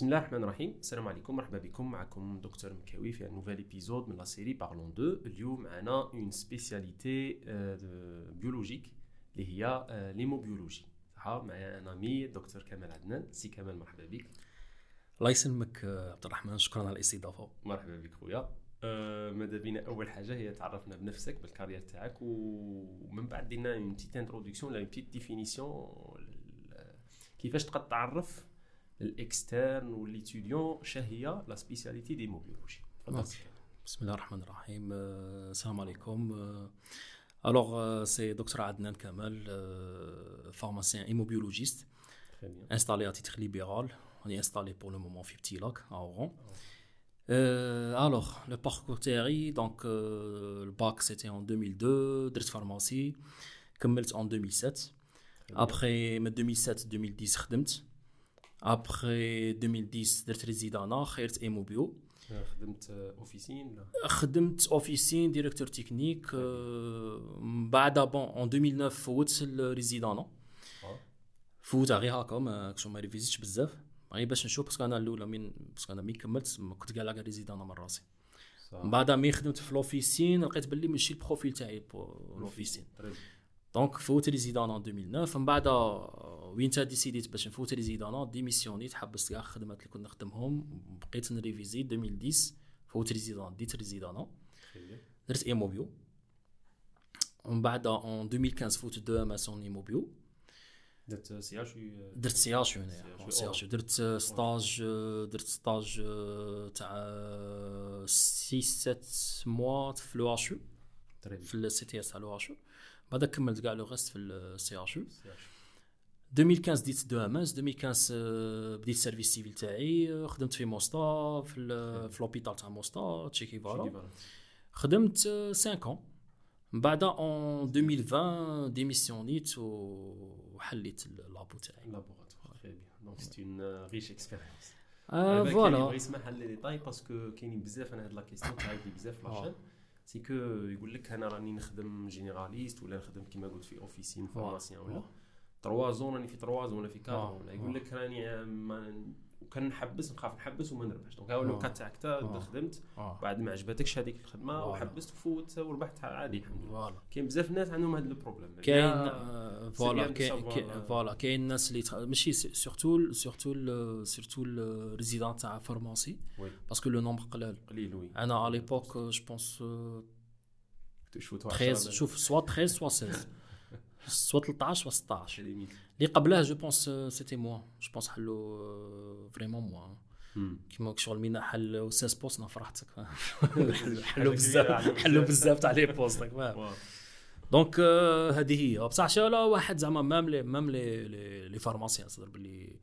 بسم الله الرحمن الرحيم. السلام عليكم. مرحبا بكم. معكم دكتور مكاوي في nouvel épisode من la série parlons de اليوم معنا une spécialité biologique اللي هي l'hémobiologie صح معايا un ami دكتور كمال عدنان. سي كمال مرحبا بك. الله يسلمك عبد الرحمن. شكرا على الاستضافة. مرحبا بك خويا. أه ماذا بينا؟ أول حاجة هي تعرفنا بنفسك بال carrière تاعك ومن بعد دينا une petite introduction ولا une petite définition كيفاش تقدر تعرف الاكسترن والليتيديون شهيه لا سبيسياليتي دي موبيولوجي بسم الله الرحمن الرحيم السلام عليكم الوغ سي دكتور عدنان كمال pharmacien immobiologiste installé à titre libéral on est installé pour le moment في بتيلاك à Oran Euh, alors, le parcours théorie, donc euh, le bac c'était en 2002, درت pharmacie, كملت en 2007. Après 2007-2010 خدمت ابخي 2010 درت résidanat خيرت hémobio. خدمت officine خدمت officine directeur technique من بعد bon en 2009 فوت ال résidanat فوت غير هكا ما كنتش ما ريفيزيتش بزاف. غير باش نشوف parce que أنا الأولى من parce que أنا مي كملت كنت كاع le résidanat من راسي. من بعد مي خدمت في l'officine لقيت بلي ماشي ال profil تاعي l'officine donc فوت résidanat 2009 من بعد وين ديسيديت باش نفوت résidanat ديميسيونيت حبست كاع الخدمات اللي كنت نخدمهم بقيت ن réviser 2010 فوت résidanat ديت résidanat درت hémobio ومن بعد en 2015 فوت DEMS en hémobio درت CHU درت CHU CHU درت stage درت stage تاع 6 7 mois في l'EHU في ال CTS تاع l'EHU بعد كملت كاع le reste في ال CHU 2015 ديت DEMS 2015 بديت ال service civil تاعي خدمت في موستا في, في l'hôpital تاع موستا Che Guevara خدمت 5 ans من بعد en 2020 ديميسيونيت وحليت ال labo تاعي. laboratoire très bien donc c'est une riche expérience voilà. يسمح لي détails parce que كاينين بزاف أنا هاد la question تعاودي بزاف في la chaîne c'est que يقول لك أنا راني نخدم généraliste ولا نخدم كيما قلت في officine formation ولا. trois ans راني في trois ans ولا في quatre ولا. يقول لك راني وكان نحبس نخاف نحبس وما نربحش. donc هاو le cas تاعك خدمت بعد ما عجبتكش هذيك الخدمة وحبست وفوت وربحت عادي الحمد لله. كاين بزاف الناس عندهم هذا ال problème كاين voilà. كاين voilà. كاين الناس اللي ماشي surtout surtout surtout ال résident تاع pharmacie parce que le nombre قلال قليل. oui. أنا على l'époque je pense 13 شوف سوا 13 سوا 16 soit 13 soit 16 اللي قبلها je pense c'était moins je pense حلو vraiment moins كيما شغل مين حل 16 postes فرحتك حلو بزاف حلو بزاف تاع les postes فاهم دونك هذه هي بصح شغله واحد زعما مام لي مام لي لي فارماسيان صدر باللي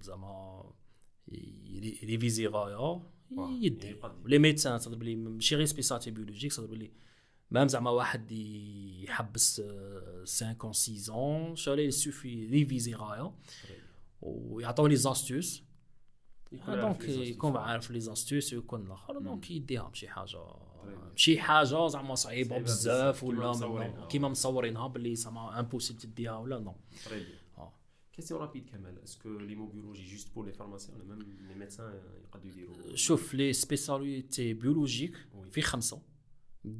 زعما ريفيزي غايه يدي لي ميدسان صدر باللي ماشي غير سبيسالتي بيولوجيك صدر باللي مام زعما واحد يحبس 5 اون 6 اون شالي سوفي ريفيزي غاية. ويعطوني لي زاستوس دونك يكون عارف لي زاستوس ويكون الآخر. دونك يديها بشي حاجة. شي حاجة زعما صعيبة بزاف ولا كيما مصورينها. باللي زعما impossible تديها ولا une question rapide كمال est-ce que l'hémobiologie juste pour les pharmaciens ولا même les médecins يقدروا يديروا شوف les spécialités biologiques في خمسة.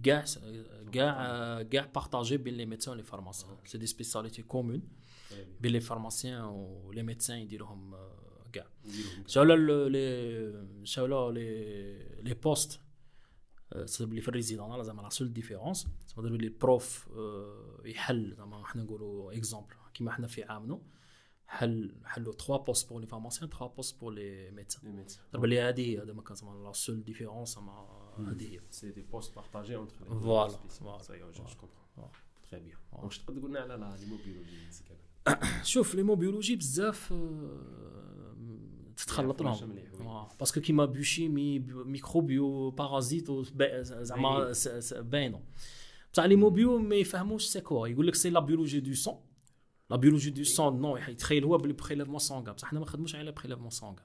كاع كاع كاع partagées بين les médecins و les pharmaciens c'est des spécialités communes بين les pharmaciens و les médecins يديروهم كاع شاولا لي شاولا les les postes صدق بلي في ال résidanat زعما la seule différence صدق بلي ال prof يحل زعما حنا نقولوا exemple كيما حنا في عامنا حل حلوا 3 postes pour les pharmaciens 3 postes pour les médecins صدق بلي هذه هذا ما كان هذه هي c'est des postes partagés entre les voilà voilà je comprends très bien donc تقدر تقول لنا على l'hémobiologie شوف l'hémobiologie بزاف تتخلط لهم parce que كيما biochimie microbio parasito زعما باينو بصح l'hémobio ما يفهموش c'est quoi يقول لك c'est la biologie du sang la biologie du sang non يتخيل هو بلي prélèvement sanguin بصح حنا ما نخدموش على prélèvement sanguin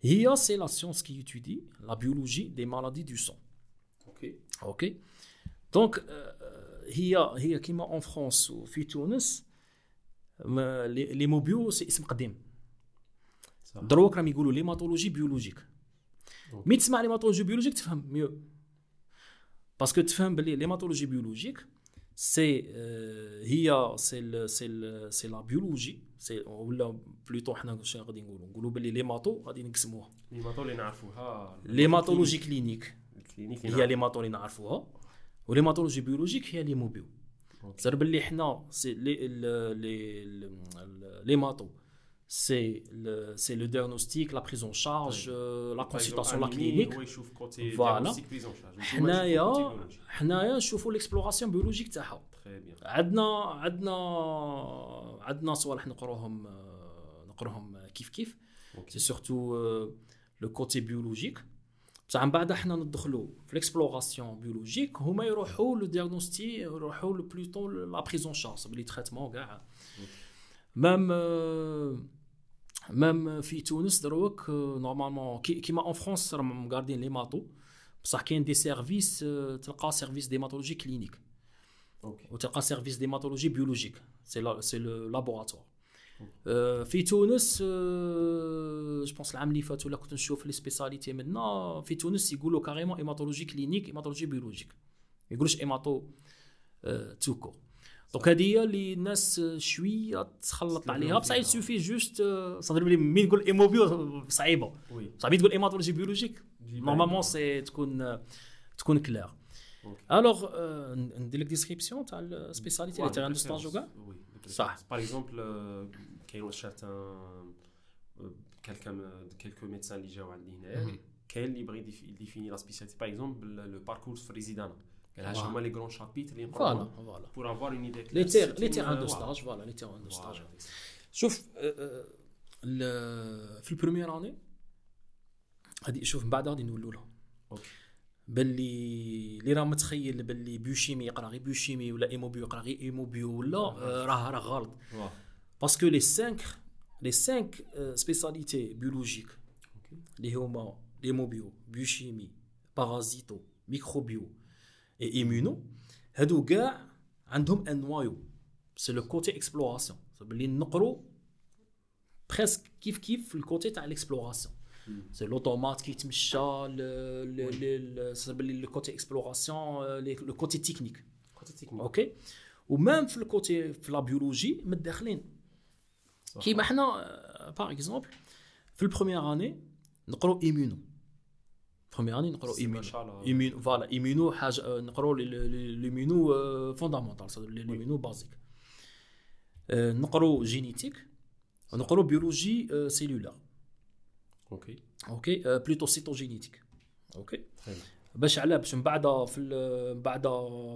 هي c'est la science qui étudie la biologie des maladies du sang ok ok donc هي هي كيما en France وفي تونس l'hémobio c'est اسم قديم دروك راهم يقولوا l'hématologie biologique مي تسمع l'hématologie biologique تفهم mieux parce que تفهم بلي l'hématologie biologique c'est هي c'est c'est c'est la biologie c'est ولا plutôt حنا شنو غادي نقولوا؟ نقولوا بلي l'hémato غادي نقسموها. l'hémato اللي نعرفوها. l'hématologie clinique. ال clinique هي l'hémato اللي نعرفوها. و l'hématologie biologique هي l'hémobio صار باللي حنا c'est les les l'hémato c'est le, c'est le diagnostic, la prise en charge, euh, la consultation, la clinique. Voilà. حنايا حنايا نشوفوا l'exploration biologique تاعها. عندنا عندنا عندنا صوالح نقروهم نقروهم كيف كيف. c'est surtout le côté biologique. بصح من بعد حنا ندخلوا في l'exploration biologique هما يروحوا le diagnostic يروحوا le plutôt la prise en charge plus les traitements كاع. même même في تونس دروك normalement كيما en France راهم مقاردين l'hémato بصح كاين des services تلقى service d'hématologie clinique وتلقى service d'hématologie biologique c'est c'est le laboratoire في تونس je pense العام اللي فات ولا كنت نشوف les spécialités منا في تونس يقولوا carrément hématologie clinique hématologie biologique ما يقولوش hémato tout court donc هذه هي اللي الناس شوية تخلط عليها بصح يسوفي juste صدر بلي مين نقول hémobio صعيبه صعيب تقول hématologie biologique normalement c'est تكون تكون claire alors ندير لك description تاع ال spécialité اللي تاع stage وكاع صح par exemple كاين certains quelques-uns quelques médecins اللي جاو عندي هنايا كاين اللي يبغي يديفيني la spécialité par exemple le parcours في résidanat هاش هما les grands chapitres اللي voilà voilà pour avoir une idée les terrains les terrains de stage voilà les terrains de stage شوف في ال première année غادي شوف من بعد غادي نولوا لهم باللي اللي راه متخيل باللي biochimie يقرا غير biochimie ولا hémobio يقرا غير hémobio ولا راه راه غلط. parce que les 5 les 5 spécialités biologiques اللي هما hémobio biochimie parasito microbio et immuno هادو كاع عندهم un noyau c'est le côté exploration باللي نقرو presque كيف كيف في ال côté تاع ال exploration c'est l'automate كيتمشى باللي le côté exploration le côté technique OK و même في ال côté في la biologie متداخلين كيما حنا par exemple في ال première année نقرو immuno première année نقرو immuno immuno voilà immuno حاجة نقرو l'immuno fondamentale l'immuno basique نقرو génétique نقرو biologie cellulaire OK OK plutôt cytogénétique OK باش على باش من بعد في من بعد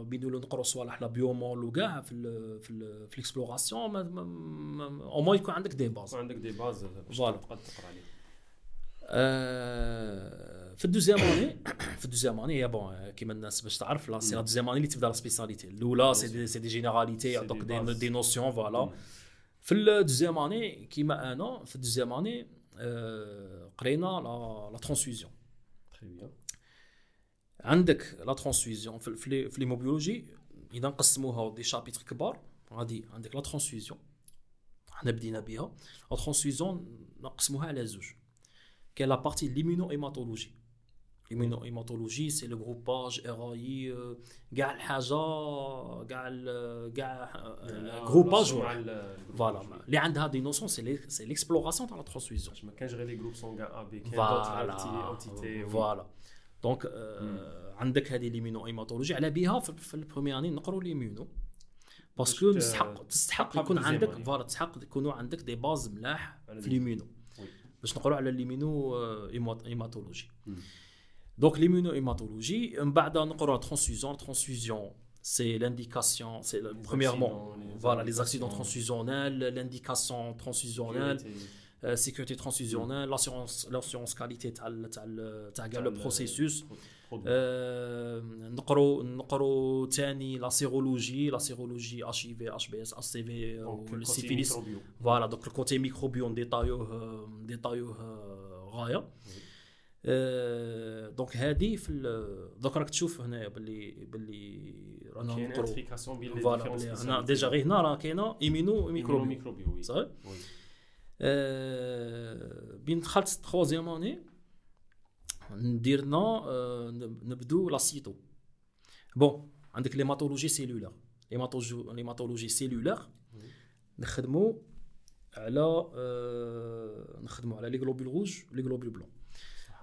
بينولو نقرو صوالح la biomol وكاع في ال في ال في ال exploration au moins يكون عندك des bases عندك des bases باش تقدر تقرأ عليه في ال deuxième année في ال deuxième année هي bon كيما الناس باش تعرف là c'est la deuxième année اللي تبدا la spécialité الاولى c'est des c'est des généralités يعطوك des notions voilà في ال deuxième année كيما أنا في ال deuxième année قرينا la la transfusion عندك la transfusion في l'hémobiologie إذا نقسموها des chapitres كبار غادي عندك la transfusion حنا بدينا بها. la transfusion نقسموها على زوج. كاين la partie l'immuno-hématologie l'immuno-hématologie c'est le groupage et كاع الحاجة كاع كاع groupage voilà اللي عندها des notions c'est c'est l'exploration تاع la transfusion ما كانش غير les groupes sanguins A B كاين d'autres types voilà donc عندك هذه l'immuno-hématologie على بها في ال première année نقروا l'immuno parce que تستحق تستحق يكون عندك voilà تستحق يكونوا عندك des bases ملاح في l'immuno باش نقولوا على l'immuno-hématologie donc l'immuno-hématologie من بعد نقروا transfusion transfusion c'est l'indication, c'est premièrement, voilà, les accidents. transfusionnels, l'indication transfusionnelle, euh, sécurité transfusionnelle, l'assurance, l'assurance qualité, le processus. نقروا نقروا ثاني la sérologie la sérologie HIV HBS HCV وال syphilis voilà donc ال côté microbio نديطايوه نديطايوه غايه donc هذه في دوك راك تشوف هنايا باللي باللي رانا voilà هنا déjà غير هنا راه كاينة immuno microbio. microbio صحيح؟ آه، بين دخلت troisième année نديرنا آه، نبدو la cyto. bon عندك l'hématologie cellulaire l'hématologie cellulaire نخدمو على آه، نخدمو على les globules rouges les globules blancs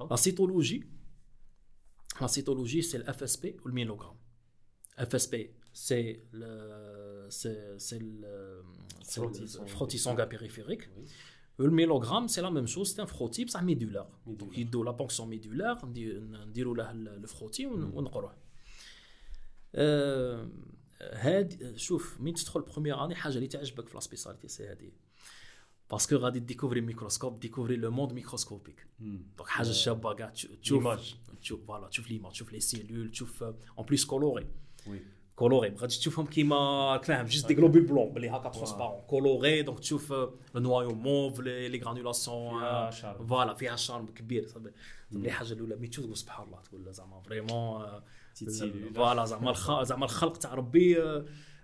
la cytologie la cytologie c'est ال FSP وال myélogramme FSP c'est c'est le frottis sanguin périphérique le myélogramme c'est la même chose c'est un frottis بصح médullaire donc يدو la ponction médulaire نديرو له le frottis ونقروه هاد شوف مين تدخل première année حاجة اللي تعجبك في la spécialité c'est هادي parce que غادي découvrir microscope découvrir le monde microscopique donc حاجة شابه كاع تشوف تشوف voilà تشوف l'image تشوف les cellules تشوف en plus coloré coloré ما غاديش تشوفهم كيما فاهم juste des globules blancs بلي هكا transparents colorés donc تشوف ال noyau mauve les granulations voilà فيها charme كبير صافي حاجة الاولى mais تشوف سبحان الله تقول زعما vraiment voilà زعما زعما الخلق تاع ربي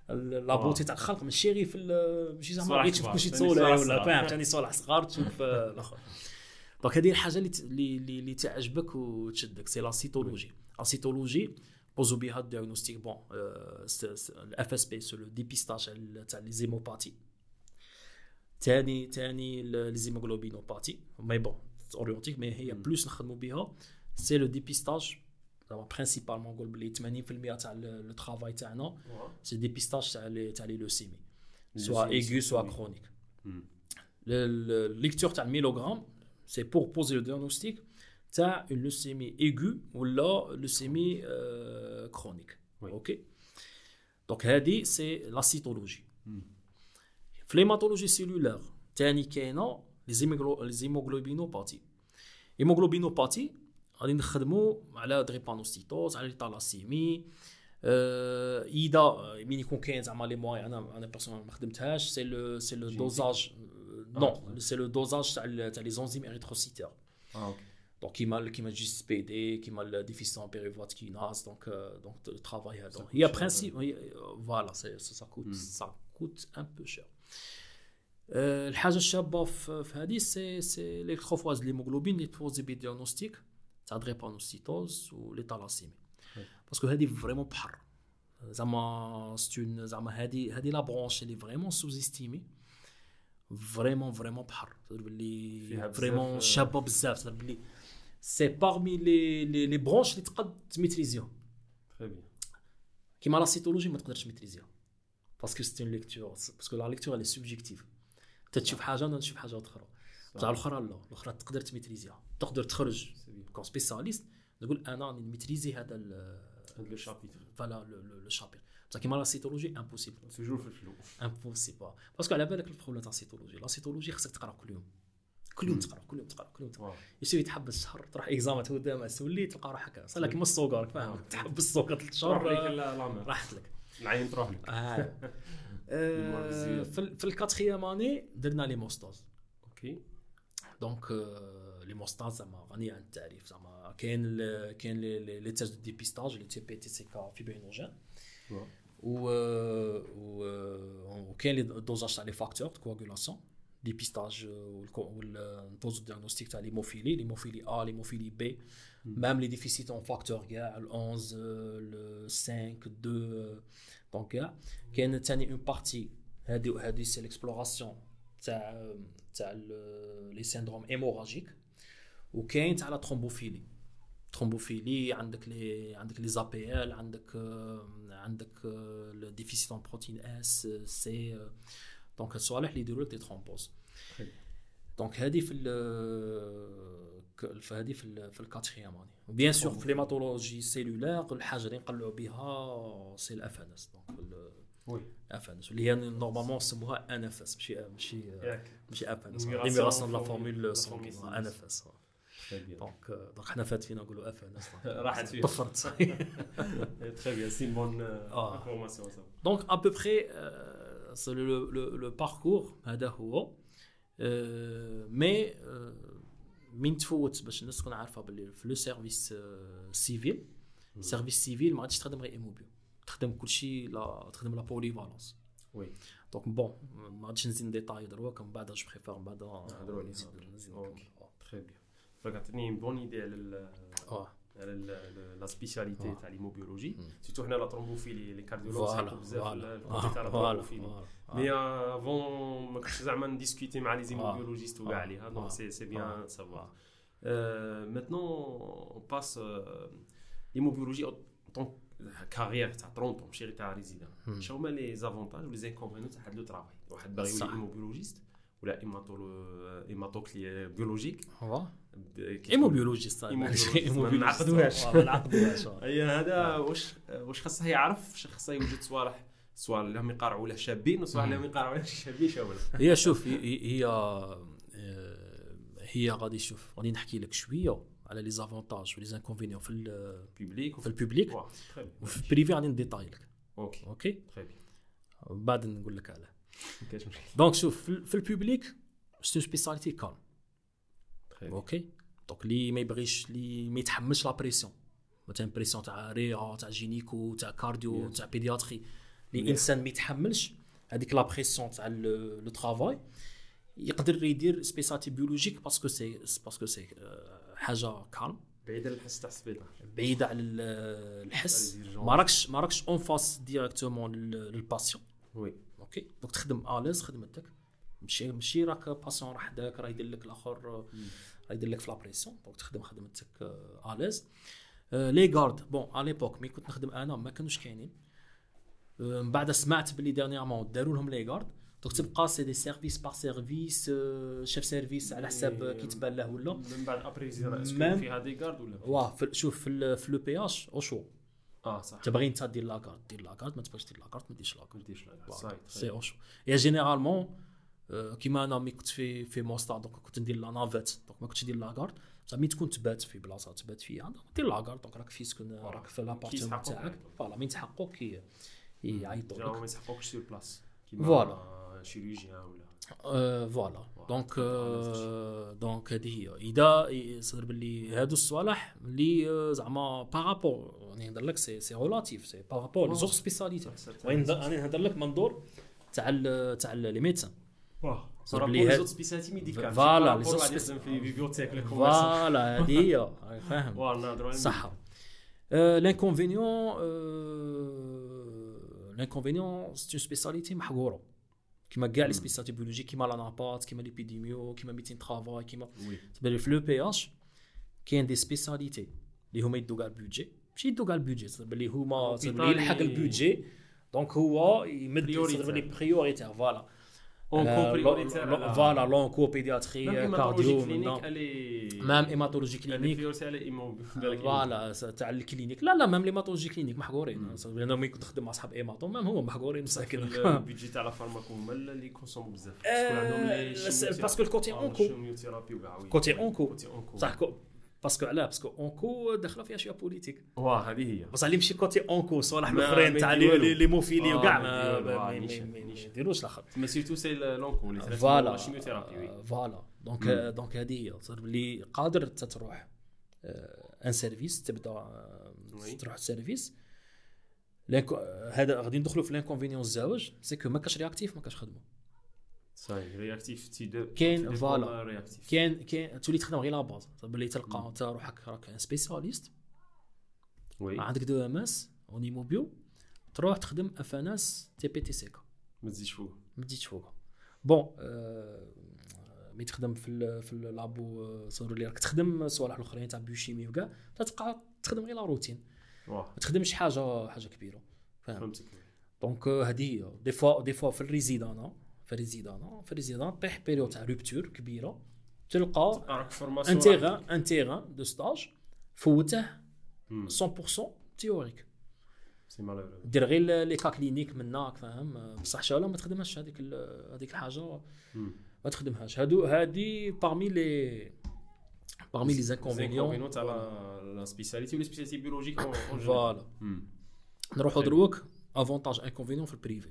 la beauté تاع الخلق ماشي غير في ماشي زعما غير تشوف كلشي تصولح ولا فاهم ثاني صالح صغار تشوف الآخر. donc هذه الحاجة اللي اللي تعجبك وتشدك c'est la cytologie la cytologie بوزو بها ال diagnostic bon ال FSP c'est le dépistage تاع les hémopathies ثاني ثاني les hémoglobinopathies mais bon اورينتيك mais هي plus نخدموا بها c'est le dépistage زعما principalement نقول بلي 80% تاع le travail تاعنا c'est dépistage تاع تاع les leucémies soit aiguës soit chroniques lecture تاع ال myélogramme c'est pour poser le diagnostic تاع une leucémie aiguë ولا leucémie chronique OK donc هادي c'est la cytologie في l'hématologie cellulaire ثاني كاينة les hémoglobinopathies hémoglobinopathies غادي نخدموا على drépanocytose على ال thalassémie إذا مين يكون كاين زعما les moyens أنا أنا personnel ما خدمتهاش c'est le c'est le dosage non c'est le dosage تاع تاع les enzymes érythrocytaires OK donc كيما كيما G6PD كيما ال déficit en pyruvate kinase donc donc ال travail هذا هي principe voilà ça coûte ça coûte un peu cher الحاجة الشابة في هذه c'est c'est l'électrophorèse l'hémoglobine اللي tu poses diagnostic تاع drépanocytose و les thalassémies parce que هذه vraiment بحر زعما c'est un زعما هذه هذه la branche اللي vraiment sous-estimée vraiment vraiment بحر باللي vraiment شابه بزاف باللي c'est parmi les les les branches اللي تقد تميتريزيهم très bien كيما la cytologie ما تقدرش تميتريزيها parce que c'est un lecteur parce que la lecture les subjective انت تشوف حاجة أنا نشوف حاجة أخرى بصح الاخرى لا الاخرى تقدر تميتريزيها تقدر تخرج كون spécialiste نقول أنا نميتريزي هذا le chapitre. voilà le chapitre. بصح كيما la cytologie impossible toujours في ال flou impossible parce que على بالك ال problème تاع ال cytologie la cytologie خصك تقرأ كل يوم. كل يوم تقرأ كل يوم تقرأ كل يوم تقرأ. يسوي تحبس شهر تروح examen تودع تولي تلقى روحك. صار كيما السوكر فاهم؟ تحبس السوكر ثلاث شهور راحت لك. العين تروح لك. في ال quatrième année درنا l'hémostase OK donc l'hémostase زعما غنيه عن التعريف زعما كاين كاين les tests de dépistage le TP TCK fibrinogène و وكاين les dosages تاع les facteurs de coagulation dépistage وال dose diagnostic تاع l'hémophilie l'hémophilie A l'hémophilie B même les déficits en facteur كاع ال 11 ل 5 2 donc كاع كاين ثاني une partie هادي هادي c'est l'exploration تاع تاع les syndromes hémorragiques وكاين تاع la thrombophilie. thrombophilie عندك les عندك les APL عندك عندك déficit en protéine S C donc الصوالح اللي يديروا لك des thromboses donc هذه في في هذه في في ال quatrième année bien sûr في l'hématologie cellulaire الحاجة اللي نقلعوا بها c'est ال FNS donc oui FNS اللي هي normalement نسموها NFS ماشي ماشي ماشي FNS la numération la formule sanguine NFS donc donc حنا فات فينا نقولوا FNS راحت فيها طفرت très bien c'est bonne information donc à peu près le le parcours هذا هو مي من تفوت باش الناس تكون عارفه باللي في le service civil service civil ما غاديش تخدم غير hémobio تخدم كلشي لا تخدم la polyvalence oui donc bon ما غاديش نزيد ديتاي دروك من بعد je préfère من بعد نهضروا عليه نزيد نزيد OK très bien donc عطيني bonne idée على ال- آه على ال- la spécialité آه. تاع l'hémobiologie مم. surtout هنا la thrombophilie les cardiologues voilà ساعدوا بزاف voilà ال côté تاع la voilà thrombophilie voilà. mais avant ما كنتش زعما نديسكوتي مع les hémobiologistes وكاع آه. عليها آه. donc c'est c'est bien آه. savoir maintenant on passe l'hémobiologie tant que carrière تاع 30 طون ماشي غير تاع résidanat مم. شنو هما les avantages و les inconvénients تاع هاد le travail واحد باغي صح. يولي hémobiologiste ولا hémato hémato biologique hémobiologiste hémobiologiste. ما نعقدوهاش. ما نعقدوهاش. أي هذا واش واش خاصه يعرف خاصه يوجد صوالح صوالح اللي هم يقارعوا له شابين وصوالح اللي هم يقارعوا له شابين شاولا هي شوف هي هي آه، هي غادي شوف غادي نحكي لك شوية على les avantages و les inconvénients في ال- public في ال public وفي ال privé غادي نديتاي لك. OK. OK؟ très bien بعد نقول لك علاه donc شوف في ال- في ال public c'est spécialité calme OK donc اللي ما يبغيش اللي ما يتحملش la pression مثلا pression تاع réa تاع gynéco تاع cardio. تاع pédiatrie اللي. الانسان ما يتحملش هذيك la pression تاع le travail يقدر يدير spécialité biologique parce que c'est parce que c'est حاجة calme بعيد على الحس تاع السبيطار بعيده على ال- الحس. ما راكش ما راكش en face directement لل patient oui OK donc تخدم à l'aise خدمتك ماشي ماشي راك patient راه حداك راه يدير لك الآخر راه يدير لك في la pression donc تخدم خدمتك à l'aise les gardes bon à l'époque مين كنت نخدم أنا ما كانوش كاينين. آه، من بعد سمعت باللي dernièrement داروا لهم les gardes donc تبقى c'est des services par service chef service على حساب إيه. كي تبان له ولا. من بعد après زيرا est-ce que فيها des gardes ولا واه شوف في le PH ou CHU آه صح. تبغي انت دير لاكارت دير la garde ما تبغيش دير la garde ما ديرش la garde ما ديرش لا Voilà. صاي CHU يا généralement كيما أنا مين كنت في في موستا donc كنت ندير la navette donc ما كنتش ندير la garde بصح مين تكون تبات في بلاصه تبات فيها دير la garde donc راك في سكن راك في l'appartement تاعك. voilà مين يسحقوك كي يعيطوا ما يسحقوكش sur place Voilà. chirurgien ولا voilà. donc donc هذه هي اذا يصير باللي هادو الصوالح اللي زعما par rapport راني نهضر لك c'est c'est relatif c'est par rapport les autres spécialités راني نهضر- لك منظور تاع تاع les médecins واه صار صار بلي les هاد- autres spécialités médicales voilà، les les autres autres spéc- في بيبيوتيك لك voilà هذه هي راك فاهم واه نهضروا على صح l'inconvénient l'inconvénient c'est une spécialité محقوره كيما كاع les spécialités biologie كيما l'anapath كيما l'épidémio كيما médecine travail كيما oui تبان لي في le BH كاين des spécialités اللي هما يدو كاع ال budget ماشي يدو كاع ال budget تبان لي هما تبان لي يلحق ال budget donc هو يمد prioritaire. تبان لي prioritaire voilà on voilà l'onco pédiatrie cardio même hématologie clinique voilà تاع ال clinique لا لا même l'hématologie clinique محقورين أنا ملي كنت نخدم مع صحاب hémato même هما محقورين مساكن ال budget تاع la pharmaco هما اللي consommaient بزاف parce que ال côté onco. côté onco صح que- parce que علاه parce que onco داخله فيها شوية politique واه هذه هي بصح اللي مشي côté onco صوالح الاخرين تاع les mauvais lits وكاع ما. يديروش الآخر ما surtout c'est l'onco اللي voilà voilà donc. donc هذه هي صار بلي قادر تروح un service تبدا. تروح service هذا غادي ندخلوا في l'inconvénient الزواج c'est que ما كاش réactif ما كاش خدمه صاي رياكتيف تي دو كاين فوالا. كاين كاين تولي تخدم غير لا باز. بلي تلقى انت روحك راك ان سبيسياليست وي. عندك دو ام اس اوني موبيو تروح تخدم اف ان اس تي بي تي سيكا ما تزيدش فوق. ما تزيدش فوقها بون آه، مي تخدم في ال في اللابو آه، صوروا لي راك تخدم صوالح الأخرين تاع بيوشيمي وكاع تبقى تخدم غير لا روتين ما تخدمش حاجة حاجة كبيرة. فهمتك. donc هذه des fois des fois في ال résidanat في ال résidanat في ال résidanat طيح période تاع rupture كبيرة تلقى un terrain un terrain de stage فوته 100% théorique. c'est malheureux دير غير les cas cliniques منك فاهم؟ بصح شالا ما تخدمهاش هذيك هذيك الحاجة. ما تخدمهاش. هادو هادي parmi les parmi les inconvénients تاع la- spécialité ولا spécialité biologique voilà نروحوا دروك. avantages inconvénients في ال privé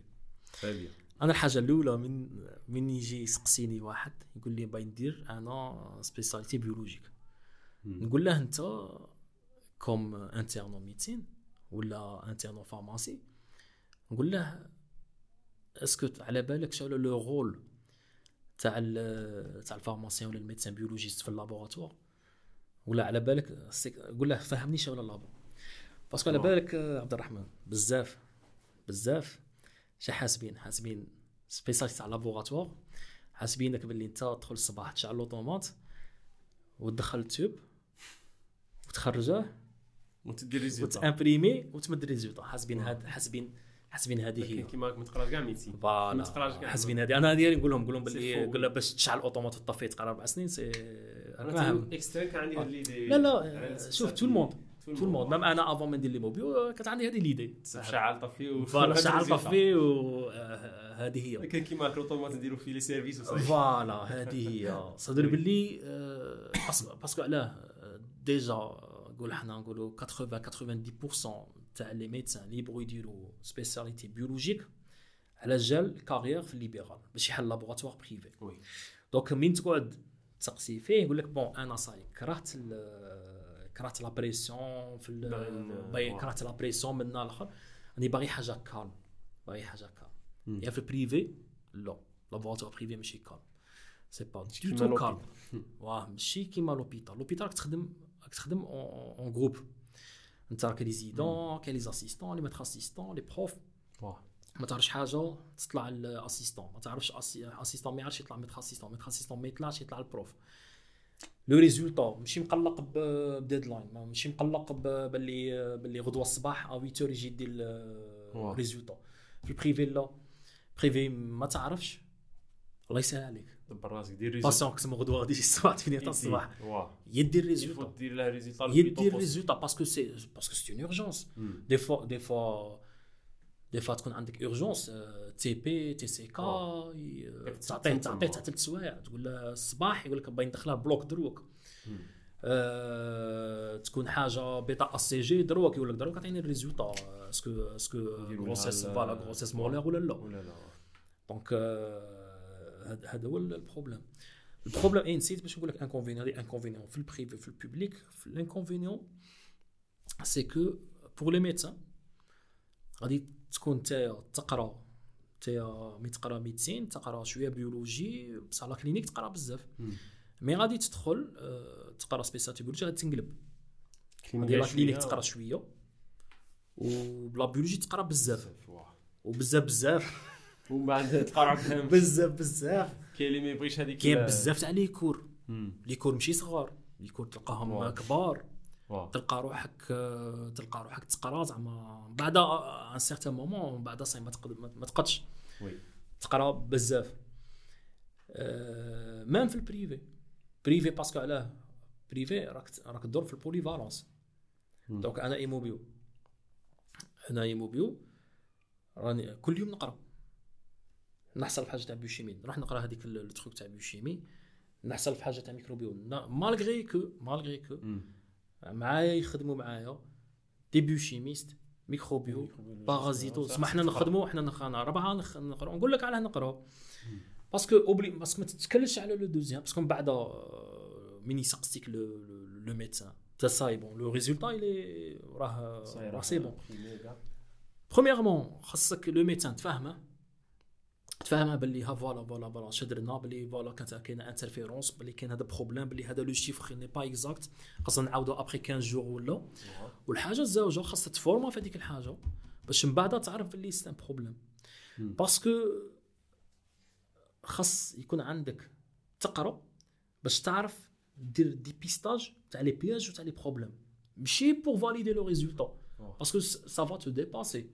أنا الحاجة الأولى من من يجي يسقسيني واحد يقول لي باغي ندير أنا spécialité biologique نقول له أنت comme interne en médecine ولا interne en pharmacie نقول له est-ce que على بالك شنو le rôle تاع تاع ال pharmacien ولا ال médecin biologiste في ال laboratoire؟ ولا على بالك قول له فهمني شنو ال labo. parce que على بالك عبد الرحمن بزاف بزاف شا حاسبين حاسبين spécialiste تاع laboratoire حاسبينك باللي انت تدخل الصباح تشعل l'automate وتدخل ال tube وتخرجه وتدير résultat وت imprimer وتمد résultat حاسبين هاد حاسبين حاسبين هذه هي. كيما ما تقراش كاع médecine voilà. حاسبين هذه أنا هذه نقول لهم نقول لهم باللي قول باش تشعل automate وتطفي تقرا أربع سنين c'est أنا externe كان عندي هاد l'idée لا لا شوف tout le monde tout le monde même أنا avant ما ندير l'hémobio كانت عندي هذه l'idée شعل طفي voilà شعل طفي وهذه هي. كان كيما ال automate نديرو فيه les services voilà هذه هي. صدر باللي parce que علاه déjà نقول حنا نقولوا 80 90% تاع les médecins اللي يبغوا يديروا spécialité biologique على جال carrière في ال libéral باش يحل laboratoire privé oui. donc من تقعد تسقسي فيه يقول لك bon أنا صاي كرهت كرهت la pression في باغي كرهت la pression من الآخر راني باغي حاجة calme باغي حاجة calme يا في ال privé لا. laboratoire privé ماشي calme c'est pas du tout calme واه ماشي كيما l'hôpital l'hôpital راك تخدم راك تخدم en groupe أنت راك résident كاين les assistants les maîtres assistants les profs ما تعرفش حاجة تطلع ال assistant ما تعرفش assistant ما يعرفش يطلع maître assistant maître assistant ما يطلعش يطلع ال prof le résultat ماشي مقلق ب deadline ماشي مقلق باللي باللي غدوة الصباح ا 8 يجي يدير ال résultat في ال privé لا privé ما تعرفش. الله يسهل عليك. دبر راسك دير résultat باسون كسم غدوة غادي الصباح 8 تاع الصباح. يدير résultat دير le résultat يدير résultat parce que c'est parce que c'est une urgence des fois des fois des fois تكون عندك urgence TP TCK تعطيه تعطيه تحت ثلاث سوايع تقول له الصباح يقول لك باغي ندخلها bloc دروك أه تكون حاجة بطاقه CG دروك يقول لك دروك عطيني ال résultat est-ce que est-ce que grossesse voilà grossesse molaire ولا لا donc هذا هو ال problème ال problème اي نسيت باش نقول لك inconvénient inconvénient في ال privé في ال public في ال inconvénient c'est que pour les médecins غادي تكون نتايا تقرا نتايا mais تقرا médecine تقرا شوية biologie بصح la clinique تقرا بزاف. mais غادي تدخل تقرا spécialité biologie غادي تنقلب. غادي la clinique تقرا شوية و la biologie تقرا بزاف. وبزاف بزاف ومن بعد تقرا بزاف بزاف. كاين اللي ما يبغيش هذيك كاين بزاف تاع les cours. les cours ماشي صغار. les cours تلقاهم كبار. تلقى روحك تلقى روحك تقرا زعما بعد un certain moment بعد ça y est ما تقدش. تقرا بزاف. même في ال privé privé parce que علاه privé راك راك تدور في ال polyvalence donc أنا hémobio أنا hémobio راني كل يوم نقرا. نحصل في حاجة تاع biochimie نروح نقرا هذيك ال truc تاع biochimie نحصل في حاجة تاع microbio malgré que malgré que معايا يخدموا معايا. des biochimistes microbio parasito حنا نخدموا حنا حنا ربعة نقرأ. نقول لك علاه نقرأ. parce que obligé parce que ما تتكلش على le deuxième parce que من بعد من يسقسيك le médecin تا ça y est bon le résultat راه راه c'est bon premièrement خاصك le médecin تفهمه. تفهمها باللي ها voilà voilà voilà شدرنا باللي voilà كانت كاينة interférence باللي كاين هذا problème باللي هذا le chiffre n'est pas exact خاصنا نعاودو après 15 jours ولا. والحاجة الزوجه خاصها تفورما في هذيك الحاجة باش من بعد تعرف باللي c'est un problème parce que خاص يكون عندك تقرأ باش تعرف دير dépistage تاع les pièges وتاع les problèmes ماشي pour valider le résultat parce que ça va te dépasser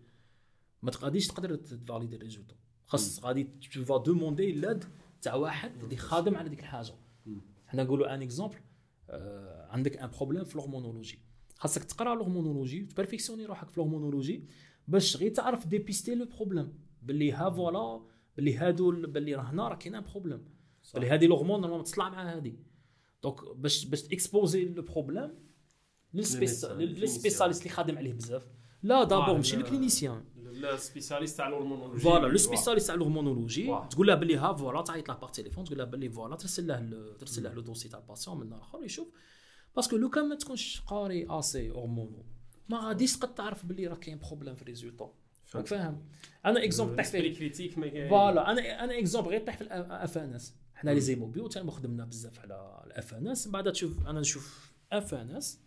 ما تقدرش تقدر تفاليدي ال résultat خاص غادي tu vas demander l'aide تاع واحد اللي خادم على ديك الحاجة. حنا نقولوا un exemple آه عندك un problème في ال hormonologie خاصك تقرا ال hormonologie وتبرفيكسيوني روحك في ال hormonologie باش غير تعرف dépister le problème باللي ها voilà باللي هادو باللي راه هنا راه كاين un problème باللي هادي الهرمون normalement تطلع مع هادي. donc باش باش تكسبوزي le problème لل spécialiste اللي خادم عليه بزاف. لا d'abord ماشي le clinicien ال spécialiste تاع ال hormonologie voilà le spécialiste تاع ال hormonologie تقول له باللي ها voilà تعيط له par téléphone تقول له باللي voilà ترسل له ترسل له le dossier تاع ال patient من الآخر يشوف parce que لو كان ما تكونش قاري assez hormono ما غاديش تقد تعرف باللي راه كاين problème في ال résultat راك فاهم أنا exemple طيح كاين voilà أنا أنا exemple غير طيح في ال FNS حنا les hémobio تما خدمنا بزاف على ال FNS من بعد تشوف أنا نشوف FNS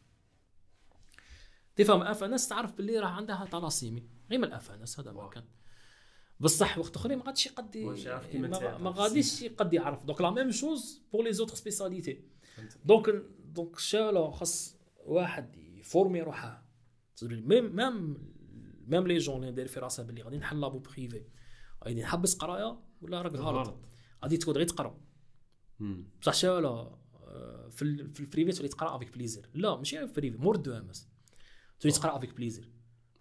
تفهم FNS تعرف باللي راه عندها thalassémie غير من ال FNS هذا ما. كان بصح وقت أخرين ما غاديش يقدي ما, غاديش يقدي يعرف donc la même chose pour les autres spécialités. donc donc شالو خاص واحد يفورمي روحه. même même même les gens اللي داير في راسها باللي غادي نحل labo privé غادي نحبس قرايه ولا راك غلط. غادي تكون غير تقرا. بصح شالا آه، في ال privé تولي تقرا avec plaisir لا ماشي في ال privé مور DEMS. تولي تقرا avec plaisir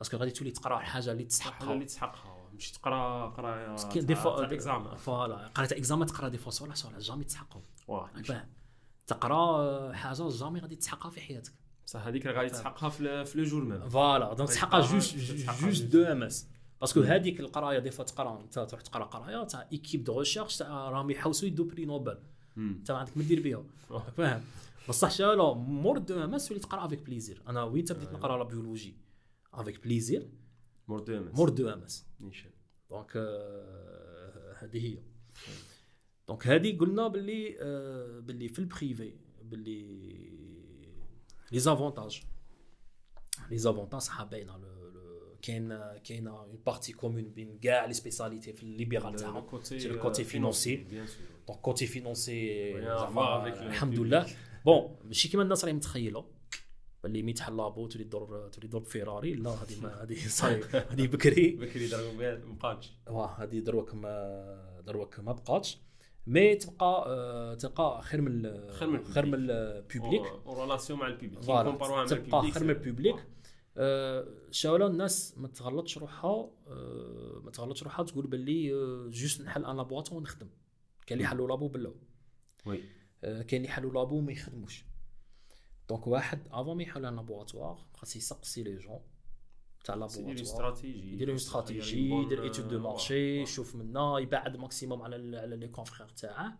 parce que غادي تولي تقرا الحاجة اللي حاجة تستحقها اللي تسحقها مش تقرا قرايه d'examen voilà قراية examen تقرا des صوالح صوالح jamais تسحقهم واه راك فاهم. تقرا حاجة jamais غادي تسحقها في حياتك. بصح هذيك غادي تسحقها في le jour même. voilà donc تسحقها جوج جوج. DEMS. parce que هذيك القراية des fois تقرا انت تروح تقرا قراية تاع équipe de recherche تاع راهم يحوسوا يدو prix Nobel. انت ما عندك ما دير بها. فاهم. بصح شالو مور DEMS تولي تقرا avec plaisir أنا وين بديت نقرا la biologie؟ avec plaisir مور DEM مور DEMS نيشان donc آه، هذه هي. donc هذه قلنا باللي آه، باللي في ال privé باللي les avantages les avantages صح باينه le- le- كاين كاينة une partie commune بين كاع les spécialités في ال libéral تاعهم. c'est le côté financier bien sûr donc côté financier Rien à زعما voir avec le الحمد public. لله. bon ماشي كيما الناس راهي متخيلة. باللي مي تحل labo تولي دور تولي دور بفيراري؟ لا هذه ما هذه صاي هذه بكري. بكري بها ما بقاتش واه هذه دروك ما دروك ما بقاتش. mais تبقى آه، تلقى خير من خير من خير من ال public en relation مع voilà. نكومباروها مع تبقى خير من ال public آه، شاولا الناس ما تغلطش روحها آه، ما تغلطش روحها تقول باللي juste نحل un laboratoire ونخدم. كاين اللي يحلوا labo بالله oui. كاين اللي يحلوا labo ما يخدموش. donc واحد avant ما يحل un laboratoire خاص يسقسي les gens تاع يدير استراتيجي يدير une stratégie يدير étude de marché يشوف منا يبعد maximum على على les confrères تاعه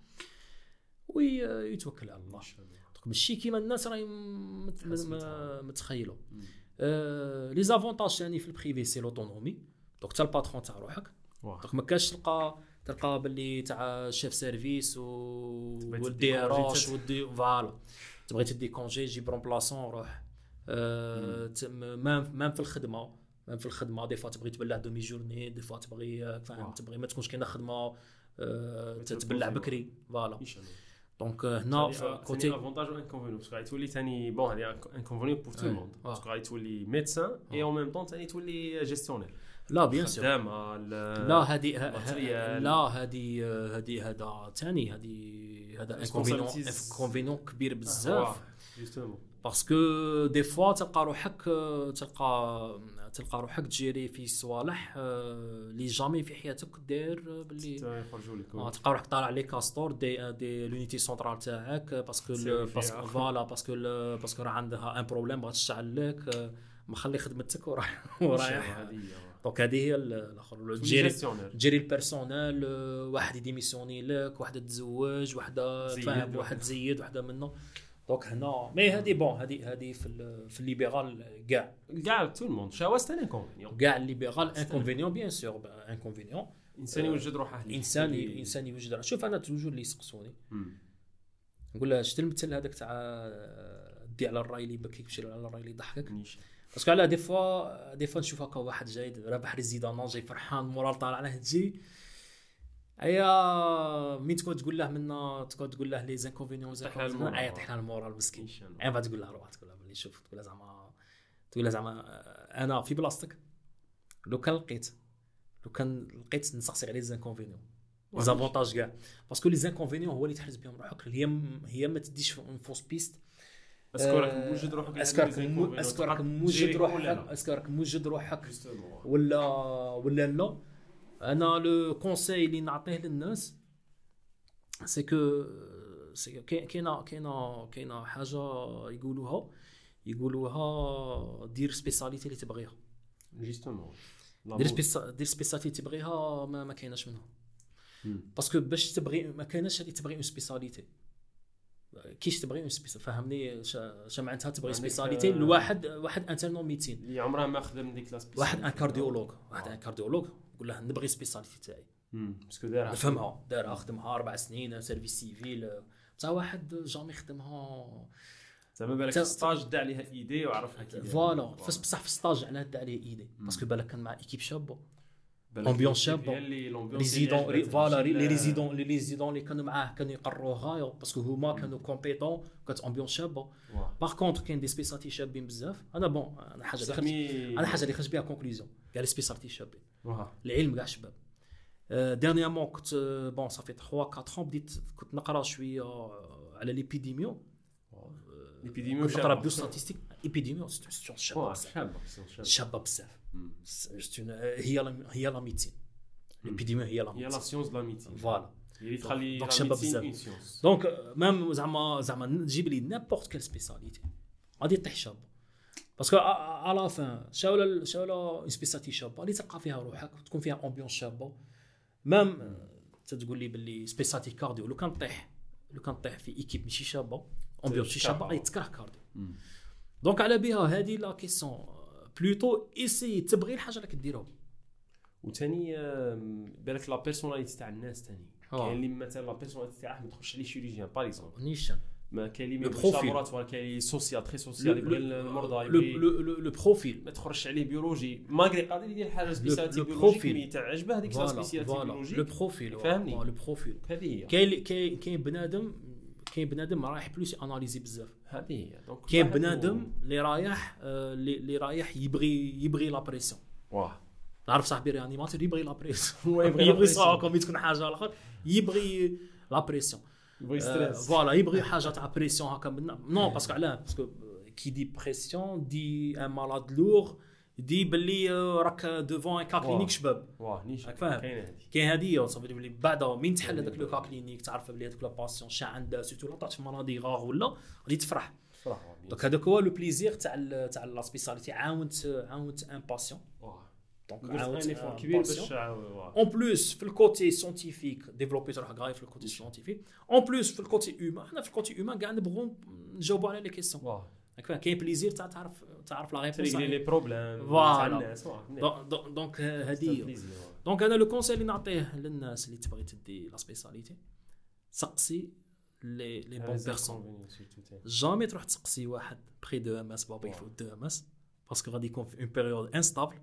ويتوكل على الله donc ماشي كيما الناس راهي مت- تحس م- بالتعب. متخيلوا مم. آه، les avantages ثاني في ال privé c'est l'autonomie donc انت ال patron تاع روحك. donc ما كاش تلقى تلقى باللي تاع chef service وال DRH ودي voilà تبغي تدي congé جيب remplaçant روح. آه، ت- م- même même في الخدمة. même في الخدمة des fois تبغي تبلع demi-journée des fois تبغي آه، فاهم. تبغي ما تكونش كاينة خدمة آه، تتبلع بكري. voilà. donc هنا côté avantage و inconvénient parce que غادي تولي ثاني bon هذه inconvénient pour tout Ouais. monde Ouais. parce que غادي تولي médecin et en même temps ثاني تولي gestionnaire لا bien sûr لا هذه. لا هذه هذه هذا ثاني هذه هذا inconvénient كبير بزاف. justement parce que des fois تلقى روحك تلقى تلقى روحك تجيري في صوالح آه، اللي jamais في حياتك داير باللي يخرجوا لك. آه، تلقى روحك طالع les capteurs de de l'unité centrale تاعك باسكو. باسكو فوالا باسكو باسكو راه عندها un problème بغات تشعل لك آه، مخلي خدمتك ورايح ورايح. donc هذه هي ال- الآخر. تجيري تجيري البيرسونيل واحد يديميسيوني لك واحدة تزوج واحدة زيد. فاهم واحد. زيد واحدة منه. donc هنا mais هذه bon هذه هذه في ال- في ال libéral كاع كاع tout le monde choisit ثاني inconvénient كاع ال libéral inconvénient bien sûr inconvénient الانسان يوجد روحه ليه. إنسان إنسان يوجد شوف أنا toujours اللي يسقسوني. نقول له شفت المثل هذاك تاع آه، دي على الراي اللي يبكيك مشي على الراي اللي يضحكك. parce que على des fois des fois نشوف هكا واحد جاي رابح résident جاي فرحان moral طالع على تجي. ايا مين تكون تقول له منا؟ تكون تقول له les inconvénients له ال moral. ايا طيح له ال moral مسكين. ايا بعد تقول له روح تقول له بلي شوف تقول له زعما تقول له زعما آه، أنا في بلاصتك. لو كان لقيت لو كان لقيت نسقسي على les inconvénients. les? avantages كاع. parce que les inconvénients هو اللي تحرز بهم روحك. هي هي ما تديش une fausse piste est-ce que راك موجد روحك est-ce que راك موجد روحك موجد روحك. ولا ولا لا. أنا le conseil اللي نعطيه للناس c'est que كاينة كاينة كاينة حاجة يقولوها. يقولوها دير spécialité اللي تبغيها. justement دير دير spécialité تبغيها ما, ما كايناش منها. parce que باش تبغي ما كايناش اللي تبغي une spécialité كيش تبغي فهمني؟ معناتها تبغي spécialité لواحد واحد انترنو ميتين. اللي عمره ما خدم ديك لا واحد un cardiologue واحد un cardiologue يقول له نبغي spécialité تاعي. parce que دارها نفهمها. دارها خدمها أربع سنين service civil. بصح واحد jamais خدمها. زعما بالك في stage دا عليها إيدي وعرفها كي voilà. بصح في stage علاه دا عليه إيدي. parce que بالك كان مع équipe شابه ambiance شابة. les résidents voilà les résidents les résidents اللي كانوا معاه كانوا يقروا غايه parce que هما كانوا compétents كانت ambiance شابة. par contre كاين des spécialités شابين بزاف. أنا bon أنا حاجة اللي أنا حاجة اللي خرج بها conclusion كاع les spécialités شابين. العلم كاع شباب. dernièrement كنت bon ça fait 3 4 بديت كنت نقرأ شوية على l'épidémio l'épidémio نقرأ biostatistiques épidémio c'était une شابة شابة بزاف. هي هي la médecine l'épidémio هي la هي la science la médecine voilà اللي تخلي donc شابه بزاف donc même زعما زعما تجيب لي n'importe quelle spécialité غادي طيح شابه parce que à la fin شاولا شاولا spécialité شابه اللي تلقى فيها روحك تكون فيها ambiance شابه même تقول لي باللي spécialité cardio لو كان طيح لو كان طيح في équipe ماشي شابه ambiance شي شابه غادي تكره cardio donc على بها هذه la question plutôt ici تبغي الحاجة اللي كديرها وثاني بالك la personnalité تاع الناس ثاني كاين اللي مثلا la personnalité تاعه ما تخش عليه chirurgien par exemple نيشان. ما كاين اللي laboratoire كاين اللي social très social يبغي المرضى يبغي le profil ما تخرجش عليه biologie malgré قادر يدير حاجة spécialité biologie mais تعجبه هذيك la spécialité biologie le profil فهمني؟ le profil هذه هي. كاين كاين بنادم كاين بنادم رايح plus analyser بزاف. هذه هي. donc كاين بنادم اللي رايح اللي رايح يبغي يبغي la pression واه تعرف صاحبي réanimateur يبغي la pression يبغي يبغي صاحبكم تكون حاجة الآخر يبغي la pression يبغي stress voilà يبغي حاجة تاع pression هكا non parce que علاه parce que كي des pressions d'un malade lourd باللي راك devant cas clinique شباب. واه نيش فاهم؟ كاين هذه صافي بلي بعد من تحل هذاك le cas clinique تعرف بلي هذاك la patiente شا عندها surtout لا طاح في مرضي غاغ ولا غادي تفرح. donc هذاك هو le plaisir تاع تاع la spécialité عاونت عاونت un patient donc كبير باش en plus في ال côté scientifique développé ت روحك غاية في ال côté scientifique en plus في ال côté humain حنا في ال côté humain كاع نبغوا نجاوبوا على les questions كاين plaisir تاع تعرف تعرف la réponse les problèmes الناس دونك هذه دونك أنا لو كونسيل اللي نعطيه للناس اللي تبغي تدي لا سبيساليتي سقسي لي لي بون بيرسون جامي تروح تسقسي واحد بخي دو ام اس بابا يفوت دو ام اس باسكو غادي يكون في اون بيريود انستابل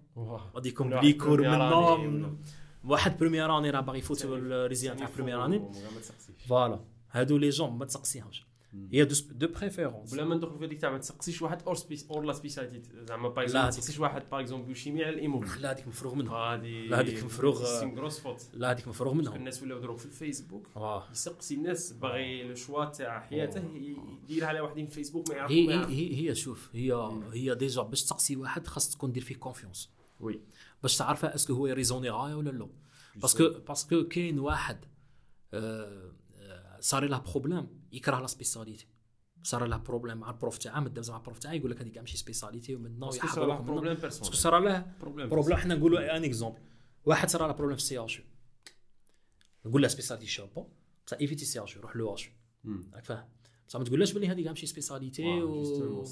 غادي يكون بلي كور من واحد بروميير اني راه باغي يفوت الريزيان تاع بروميير اني فوالا هادو لي جون ما تسقسيهمش هي دو دو بريفيرونس. بلا ما ندخل في هذيك تاع ما تسقسيش واحد أور سبيس أور لا سبيساليتي. زعما باغ اكزومبل ما تسقسيش واحد باغ اكزومبل بيوشيمي على الإيموبيل. لا هذيك مفروغ منها. لا هذيك مفروغ غروس فوت لا هذيك مفروغ منها. الناس ولاو دروك في الفيسبوك. يسقسي الناس باغي le choix تاع حياته يديرها على واحدين في الفيسبوك ما يعرفوا هي هي هي شوف هي هي déjà باش تسقسي واحد خاص تكون دير فيه confiance oui. باش تعرفها est-ce que هو raisonné غاية ولا لا؟ parce que parce que كاين واحد صار له problème يكره la spécialité صار له problème مع ال prof تاعه مدام مع ال prof تاعه يقول لك هذيك ماشي spécialité ومن نو صار له problème personnel صار له problème حنا نقولوا un exemple واحد صار له بروبليم في السي اش نقول له سبيساليتي شابو بصح ايفيتي سي اش روح لو اش راك فاهم؟ بصح ما تقولهاش بلي هذيك ماشي سبيساليتي و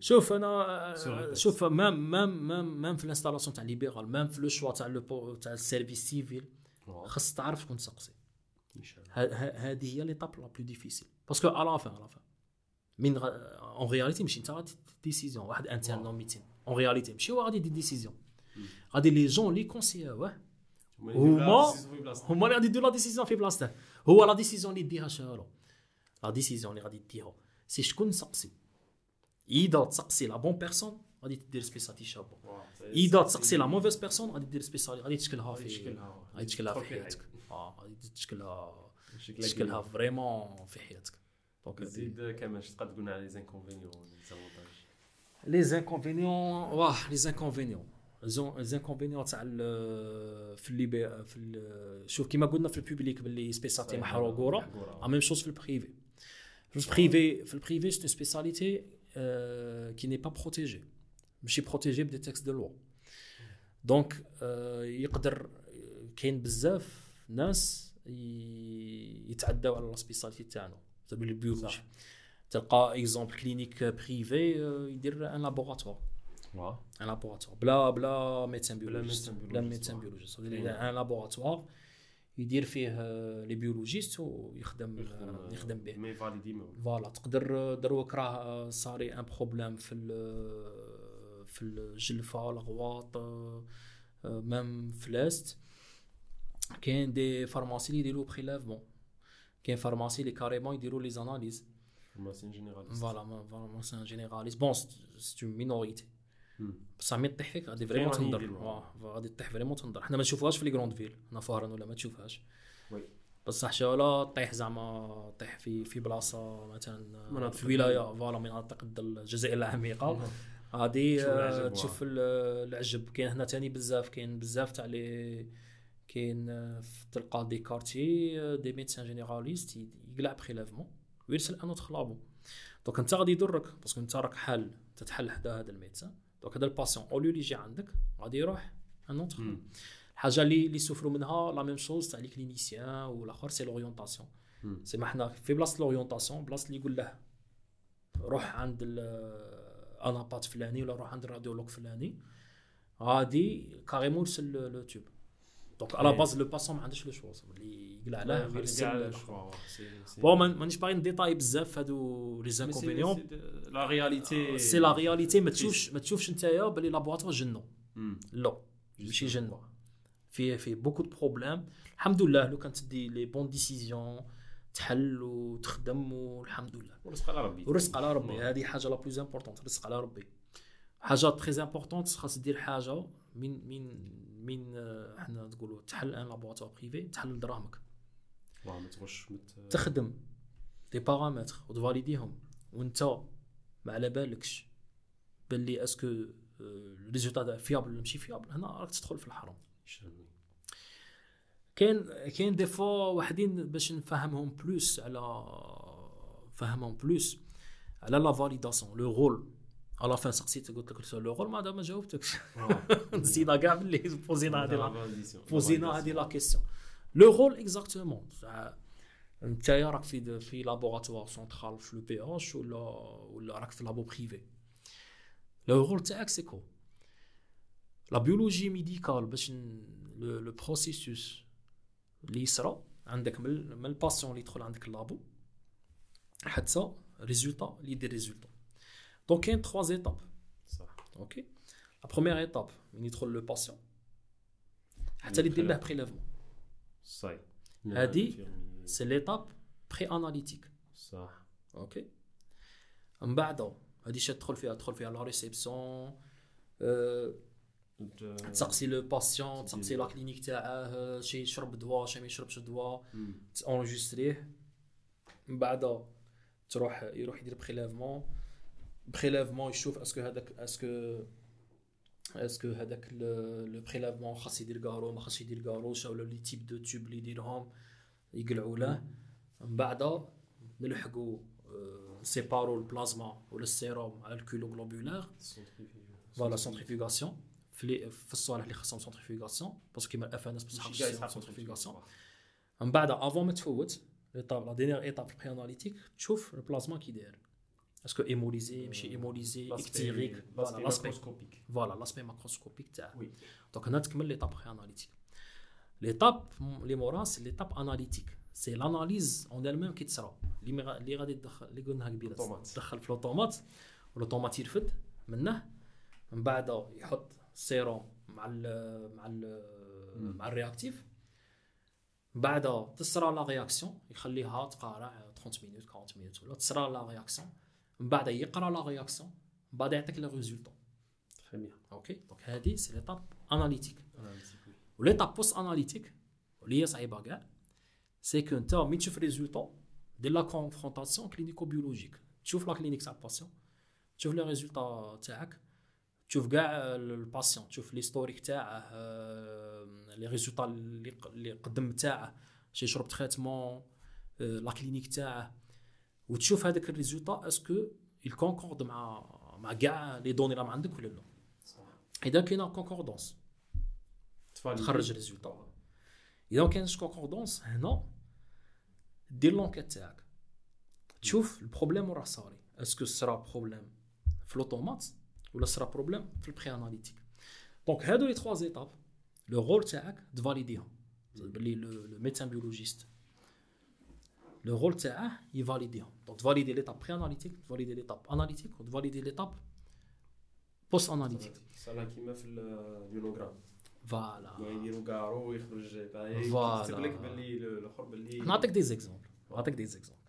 شوف أنا شوف مام مام مام مام في الانستالاسيون تاع ليبرال مام في لو شوا تاع لو تاع السيرفيس سيفيل خاص تعرف شكون تسقسي هذه هي ليطاب لا بلو ديفيسيل باسكو على فان على فان من اون رياليتي ماشي انت غادي décision واحد interne ميتين en réalité ماشي هو غادي يدير décision غادي les gens لي conseille وه هما هما اللي غادي يديروا la décision في بلاصته هو la décision اللي ديها شالو la décision اللي غادي ديها c'est شكون سقسي اذا تسقسي la bonne personne غادي تدير spécialité شابة اذا تسقسي la mauvaise personne غادي دير spécialité غادي تشكلها في غادي تشكلها في حياتك آه غادي تشكلها تشكلها vraiment في حياتك donc زيد كمان تقدر تقول على les inconvénients les inconvénients واه les inconvénients les inconvénients تاع في اللي في شوف كيما قلنا في ال public باللي سبيساليتي محروقوره لا ميم شوز في البريفي في البريفي في البريفي سي سبيساليتي كي ني با بروتيجي ماشي بروتيجي بدي تكست دو لوا دونك يقدر كاين بزاف ناس يتعداو على ال spécialité تاعنا. تبع ال biologie تلقى exemple clinique privée يدير un laboratoire un laboratoire بلا بلا médecin biologiste بلا médecin biologiste un laboratoire يدير فيه les biologistes ويخدم يخدم به. mais validé voilà تقدر دروك راه صاري un problème في في الجلفة الاغواط même في l'Est كاين des pharmacies اللي يديروا prélèvement كاين pharmacies اللي carrément يديروا les analyses. pharmacien généraliste. voilà pharmacien généraliste. bon c'est une minorité بصح مي طيح فيك غادي vraiment تنضر غادي طيح vraiment تنضر حنا ما نشوفوهاش في les grandes villes هنا فوهران ولا ما تشوفهاش oui بصح شولا طيح زعما طيح في في بلاصه مثلا في ولايه voilà مناطق الجزائر العميقه غادي تشوف العجب كاين هنا تاني بزاف كاين بزاف تاع لي كاين تلقى des quartiers des médecins généralistes يقلع prélèvement ويرسل un autre labo donc أنت غادي يضرك parce que أنت راك حال تتحل حدا هذا ال médecin. donc هذا ال patient au lieu اللي يجي عندك غادي يروح un autre الحاجة اللي اللي souffri وا منها la même chose تاع les cliniciens والاخر c'est l'orientation سيما حنا في بلاصة l'orientation بلاصة اللي يقول له روح عند anapath فلاني ولا روح عند ال radiologue فلاني. غادي carrément يرسل le tube donc على base le patient ما عندوش le choix اللي يقلع له ويرسل bon مانيش باغي ن détailler بزاف هادو les inconvénients la réalité c'est la réalité ما تشوفش ما تشوفش نتايا بلي laboratoire جنة لا ماشي جنة فيه فيه beaucoup de problèmes الحمد لله لو كان تدي les bonnes décisions تحل وتخدم والحمد لله ورزق على ربي ورزق على ربي هذه حاجة la plus importante رزق على ربي حاجة très importante خاص دير حاجة من من من حنا نقولوا تحل un laboratoire privé تحل دراهمك ما تغش تخدم des paramètres وت valide يهم وانت ما على بالكش باللي est-ce que ال résultat fiable ولا ماشي fiable هنا راك تدخل في الحرام. كاين كاين des fois واحدين باش نفهمهم plus على فهمهم plus على la validation le rôle. على فان سقسيت قلت لك le rôle ما ما جاوبتكش نسينا كاع باللي posé نا هذه la posé نا هذه la question le rôle exactement انت راك في في laboratoire central في l'EPH ولا ولا راك في labo privé le rôle تاعك c'est quoi la biologie médicale باش le processus اللي يصرى عندك من ال patient اللي يدخل عندك ال labo حتى résultat اللي يدير résultat donc كاين trois étapes صح OK la première étape من يدخل le patient حتى اللي يدير له prélèvement صحيح هادي c'est l'étape pré-analytique صح OK من بعد هادي شي تدخل فيها تدخل فيها la réception تسقسي le patient تسقسي la clinique تاعه شي يشرب دواء شي ما يشربش دواء ت enregistr يه من بعد تروح يروح يدير prélèvement prélèvement يشوف est-ce que هذاك est-ce que est-ce que هذاك le prélèvement خاص يدير garrot ما خاصش يدير garrot ولا les types de tubes اللي يديرهم يقلعوا له. من بعد نلحقوا séparer البلازما ولا السيروم على ال culot globulaire voilà centrifugation في في الصوالح اللي خاصهم centrifugation parce que كيما ال FNS بصح centrifugation من بعد avant ما تفوت l'étape la dernière étape في ال pré-analytique تشوف البلازما كي داير est-ce que hémolysé ماشي hémolysé ictérique voilà macroscopique voilà l'aspect macroscopique تاعه donc هنا تكمل l'étape pré-analytique l'étape اللي مورا c'est l'étape analytique c'est l'analyse en elle-même كي تصرا اللي اللي غادي تدخل اللي قلناها قبيله تدخل في l'automate وال automate يرفد منه من بعد يحط السيروم مع ال مع ال مع ال réactif بعد تصرى la réaction يخليها تقارع 30 minutes 40 minutes ولا تصرى la réaction من بعد يقرا la réaction من بعد يعطيك لي résultat très أوكي donc هذه c'est l'étape analytique و l'étape post-analytique واللي هي صعيبه كاع c'est que انت مين تشوف résultat دير la confrontation clinico-biologique تشوف la clinique تاع ال patient تشوف les résultats تاعك تشوف كاع ال patient تشوف l'historique تاعه les résultats اللي قدم تاعه شي شرب traitement la clinique تاعه وتشوف هذاك ال résultat est-ce que elle concorde مع مع كاع les données اللي عندك ولا لا. إذا كاينة concordance تخرج résultat إذا ما كانش concordance هنا دير l'enquête تاعك تشوف ال problème وين راه صاري. est-ce que صرا problème في l'automate ولا صرا problème في ال pré-analytique donc هادو les trois étapes le rôle تاعك ت valider هم بلي le médecin biologiste le rôle تاعه ي valider هم donc ت valider l'étape pré-analytique ت valider l'étape analytique و ت valider l'étape post-analytique صار كيما في ال ionogramme voilà يديروا carreau ويخرج voilà. يكتب لك باللي الآخر باللي نعطيك des exemples نعطيك des exemples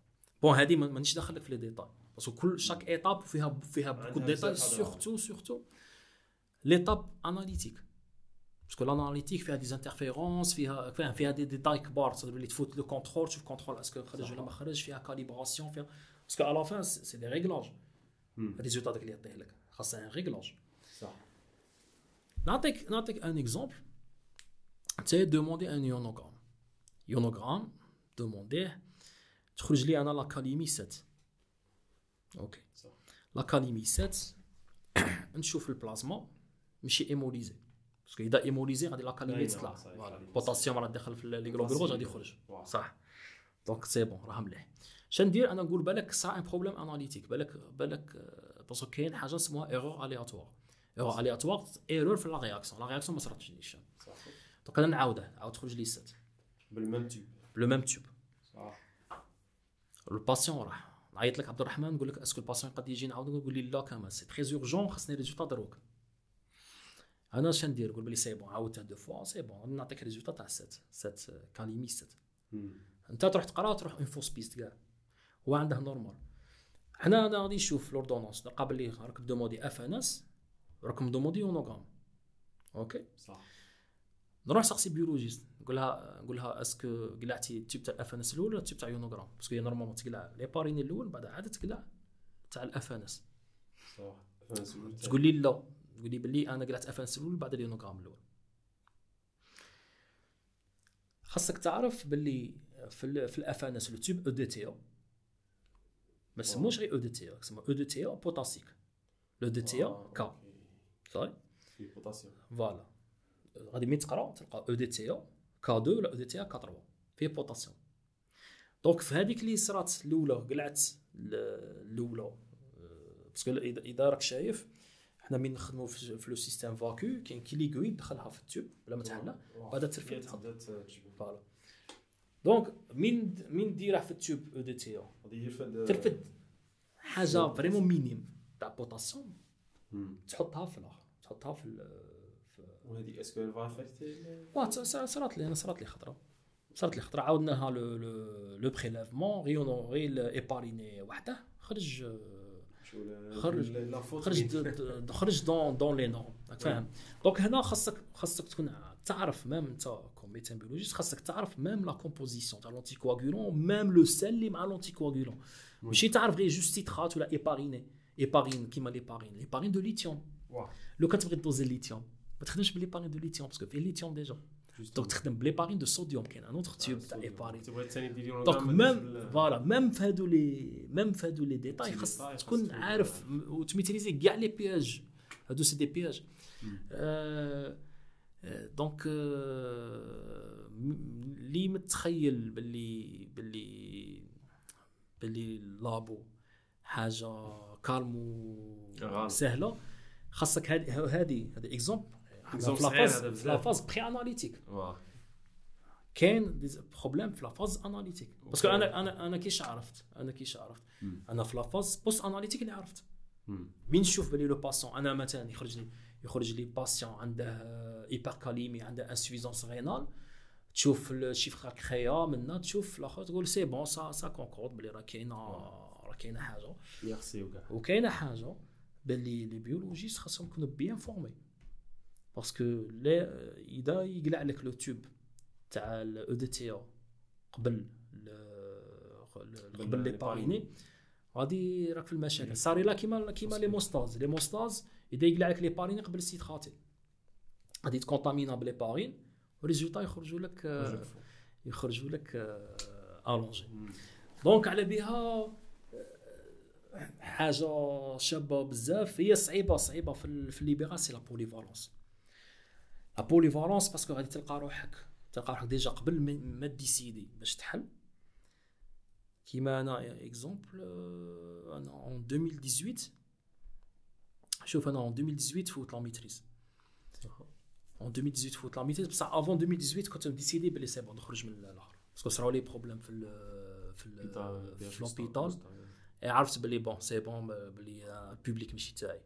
bon هذه ما- مانيش داخل لك في les détails parce que كل chaque étape فيها فيها beaucoup عندها détails بزاف هضرة. surtout surtout l'étape analytique parce que ال analytique فيها des interférences فيها فيها فيها des détails كبار تصدر اللي تفوت le contrôle تشوف contrôle est-ce que خرج ولا ما خرج فيها calibration فيها parce que à la fin c'est des réglages مم. ال résultat داك اللي يعطيه لك خاصها un réglage صح نعطيك نعطيك un exemple t'as demandé un ionogramme ionogramme demandé تخرج لي أنا la kaliémie 7 أوكي صح la kaliémie 7 نشوف البلازما ماشي hémolysé parce que اذا hémolysé غادي la kaliémie باينة، تطلع. البوتاسيوم راه داخل في les globules rouges غادي يخرج. صح donc c'est bon راه مليح شندير أنا نقول بالك صرا un problème analytique بالك بالك parce que كاين حاجة اسمها erreur aléatoire erreur aléatoire erreur في la réaction la réaction ما صراتش نيشان donc أنا نعاودها عاود تخرج لي 7 ب la même tube لو ميم تيوب صح الباسيون راح نعيط لك عبد الرحمن نقول لك اسكو الباسيون قد يجي نعاود نقول لي لا كمان سي تري اورجون خاصني ريزولتا دروك أنا اش ندير نقول بلي سي بون عاودتها دو فوا سي بون نعطيك ريزولتا تاع 7 7 كاليمي 7 مم. انت تروح تقرا تروح اون فوس بيست كاع هو عنده نورمال حنا أنا غادي نشوف لوردونونس قبل لي راك دومودي اف ان اس راكم دومودي يونوغرام أوكي صح نروح سقسي biologiste نقول لها نقول لها est-ce que قلعتي ال tube تاع ال FNS الأول ولا ال tube تاع ionogramme parce que هي normalement تقلع l'héparine الأول بعد عاد تقلع تاع ال FNS صح تقول لي لا تقول لي باللي أنا قلعت FNS الأول بعد ال ionogramme الأول. خاصك تعرف باللي في في الاف ان اس لو تيوب أو دي تي أو ما سموش غير أو دي تي أو يسمى أو دي تي أو بوتاسيك. لو دي تي أو كا صاي في بوتاسيوم فوالا. غادي ملي تقرأ؟ تلقى أو دي تي أو كا 2 ولا أو دي تي أو كا 3 فيه بوتاسيوم. دونك في هذيك اللي صرات الأولى قلعت ال- الأولى. آه، باسكو إذا راك شايف حنا من نخدموا في في لو سيستيم فاكو كاين كيليغوي دخلها في التوب بلا ما تحلى بعد ترفد فوالا. دونك من من ديره في التوب أو دي تي أو؟ ترفد. حاجة فريمون مينيم. تاع بوتاسيوم. تحطها في الآخر. تحطها في وهذه اسكو الفا فيرتي واه ت- ت- صرات لي أنا صرات لي خطرة. صرات لي خطرة. عاودنا لها لو لو بريليفمون. غير غير ايباريني وحده. خرج خرج- لا فوت خرج د- د- خرج دون دون لي نورم راك فاهم؟ دونك هنا خاصك خاصك تكون تعرف ميم انت كوميتين بيولوجيست خاصك تعرف ميم لا كومبوزيسيون تاع لونتي كواغولون ميم لو سيل اللي مع لونتي كواغولون ماشي تعرف غير juste citrate ولا hépariné héparine كيما l'héparine l'héparine de lithium واه لو كتبغي doser ال lithium ما تخدمش ب l'héparine de lithium parce que فيه ال lithium déjà donc تخدم ب l'héparine de sodium كاين un autre tube تاع héparine donc même voilà même في هادو les même في هادو les détails خاص تكون عارف وت maîtriser كاع les pièges هادو c'est des pièges donc آه، م- لي متخيل باللي باللي باللي labo حاجة calme. وسهله خاصك هذه هذه exemple في la phase pré-analytique كاين problème في la phase analytique parce que أنا أنا أنا كيش عرفت أنا كيش عرفت. أنا في la phase post-analytique اللي عرفت مم. من نشوف بلي le patient أنا مثلا يخرج لي يخرج لي patient عنده hyperkaliémie عنده insuffisance rénale تشوف الشيفر كريا منا تشوف الآخر تقول سي بون سا سا كونكورد بلي راه كاينة راه كاينة حاجة وكاع وكاينه حاجة باللي لي بيولوجيست خاصهم يكونوا بيان فورمي باسكو لا اذا يقلع لك لو توب تاع الاو دي تي أو قبل قبل لي لي باريني غادي راك في المشاكل. صاري لا كيما كيما لي موستاز لي موستاز اذا يقلع لك لي باريني قبل السيتراتي غادي تكونتامينا بلي بارين و résultats يخرجوا لك آه، يخرجوا لك mélangés donc على بها آه، حاجة شابة بزاف. هي صعيبه صعيبة في ال- في ال libéral c'est la polyvalence la polyvalence parce que غادي تلقى روحك. تلقى روحك déjà قبل ما décider باش تحل. كيما أنا exemple أنا en 2018 شوف أنا en 2018 فوت la maîtrise en 2018 فوت la maîtrise بصح avant 2018 كنت décidé بلي c'est bon نخرج من الأخر. parce que صراو les problèmes في ال في ال في l'hôpital عرفت بلي bon c'est bon بلي ال public ماشي تاعي.